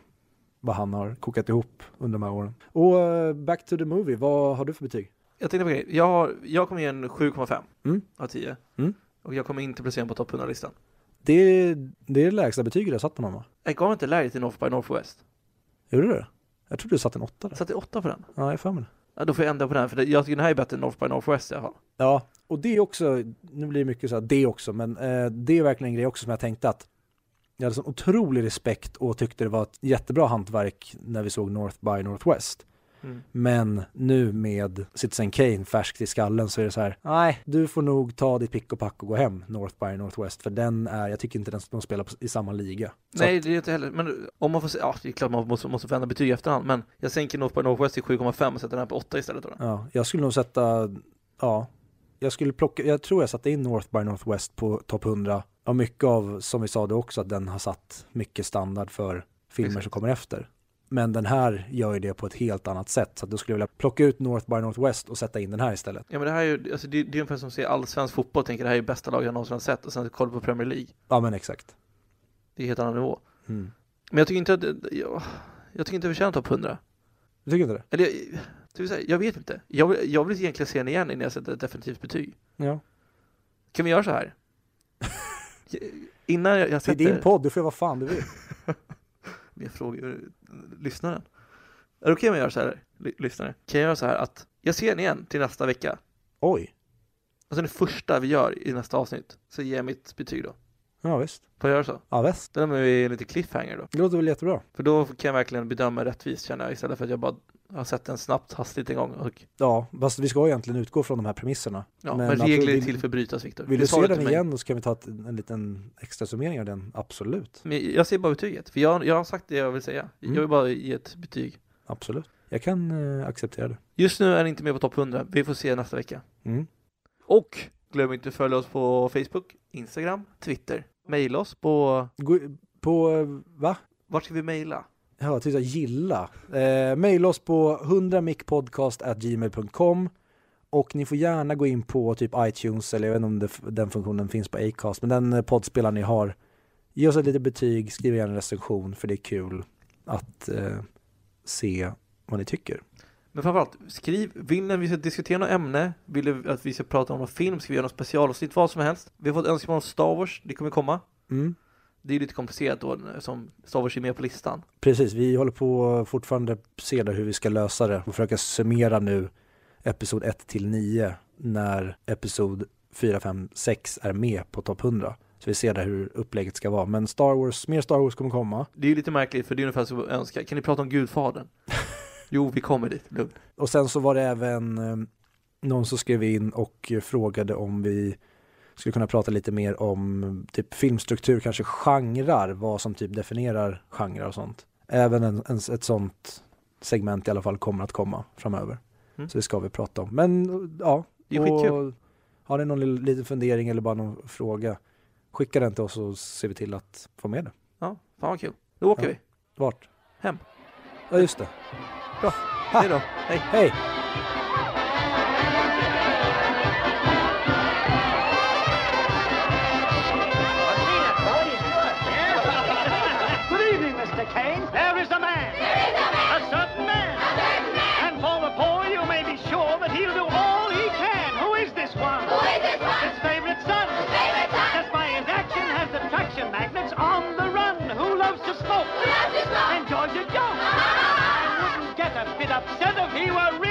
vad han har kokat ihop under de här åren. Och eh, back to the movie, vad har du för betyg? Jag tänkte på grej. Jag, har, jag kommer ge en 7,5 Mm. av 10. Mm. Och jag kommer inte placera den på topp 100-listan. Det, är- det är det lägsta betyget jag satt på någon va? Jag gav inte läget till North by Northwest. Gjorde du det? Jag trodde du satt en åtta där. Jag satte 8 på den. Ja, jag för mig. Ja, då får jag ändra på den, för jag tycker den här är bättre än North by Northwest i alla fall. Ja, och det är också, nu blir det mycket så här, det också, men eh, det är verkligen en grej också som jag tänkte att jag hade sån otrolig respekt och tyckte det var ett jättebra hantverk när vi såg North by Northwest. Mm. Men nu med Citizen Kane färskt i skallen så är det så här, nej, du får nog ta ditt pick och pack och gå hem, North by Northwest, för den är, jag tycker inte den, de spelar på, i samma liga. Så Nej, det är inte heller, men om man får se, ja det är klart man måste, måste förändra betyg i efterhand, men jag sänker North by Northwest till 7,5 och sätter den här på 8 istället då. ja, jag skulle nog sätta, ja, jag skulle plocka, jag tror jag satte in North by Northwest på topp 100. Och mycket av, som vi sa det också, att den har satt mycket standard för filmer Exakt. som kommer efter. Men den här gör ju det på ett helt annat sätt. Så att då skulle jag vilja plocka ut North by Northwest och sätta in den här istället. Ja men det här är ju, alltså det, det är ungefär som att se all svensk fotboll och tänker det här är bästa laget jag någonsin har sett och sen kolla på Premier League. Ja men exakt. Det är helt annan nivå. Mm. Men jag tycker inte att, jag, jag tycker inte det förtjänar topp 100. Du tycker inte det? Eller, jag, det vill säga, jag vet inte. Jag vill, jag vill egentligen se den igen innan jag sätter ett definitivt betyg. Ja. Kan vi göra så här? innan jag, jag Det är sätter... din podd, du får göra vad fan du vill. Jag frågar eh, lyssnaren. Är det okej om jag gör så här, ly- lyssnare? Kan jag göra så här att jag ser den igen till nästa vecka? Oj. Alltså det första vi gör i nästa avsnitt, så ger jag mitt betyg då. Ja visst. Får jag göra så? Ja visst. Då lämnar vi lite cliffhanger då. Det låter väl jättebra. För då kan jag verkligen bedöma rättvist känner jag istället för att jag bara Jag har sett den snabbt, hastigt en gång. Och, Ja, fast vi ska egentligen utgå från de här premisserna. ja, Men men, regler är till för att brytas, Viktor. Vill du se den igen då ska vi ta ett, en liten extra summering av den. Absolut. Men jag ser bara betyget, för jag, jag har sagt det jag vill säga. Mm. Jag vill bara ge ett betyg. Absolut. Jag kan eh, acceptera det. Just nu är den inte med på topp 100, vi får se nästa vecka. Mm. Och glöm inte att följa oss på Facebook, Instagram, Twitter. Maila oss på, Gå, på, eh, va? vart ska vi mejla? Ja, här, gilla. Eh, maila oss på 100micpodcast.gmail.com och ni får gärna gå in på typ iTunes eller jag vet inte om det, den funktionen finns på Acast, men den eh, poddspelaren ni har. Ge oss ett litet betyg, skriv gärna en recension för det är kul att eh, se vad ni tycker. Men framförallt, skriv, vill ni att vi ska diskutera något ämne? Vill ni att vi ska prata om någon film? Ska vi göra något specialavsnitt? Vad som helst. Vi har fått önskemål om Star Wars, det kommer komma. Mm. Det är lite komplicerat då, som Star Wars är med på listan. Precis, vi håller på fortfarande se hur vi ska lösa det och försöka summera nu episod 1 till 9 när episod 4, 5, 6 är med på topp 100. Så vi ser där hur upplägget ska vara. Men Star Wars, mer Star Wars kommer komma. Det är ju lite märkligt, för det är ungefär som att önska, kan ni prata om Gudfadern? jo, vi kommer dit, lugnt. Och sen så var det även eh, någon som skrev in och frågade om vi skulle kunna prata lite mer om typ filmstruktur, kanske genrer, vad som typ definierar genrer och sånt. Även en, en, ett sånt segment i alla fall kommer att komma framöver. Mm. Så det ska vi prata om. Men ja, Det är skitkul. och har ni någon liten fundering eller bara någon fråga, skicka den till oss så ser vi till att få med det. Ja, fan vad kul. Då åker Ja. vi. Vart? Hem. Ja, just det. Bra. Ha. Hej då. Hej. Hej! we were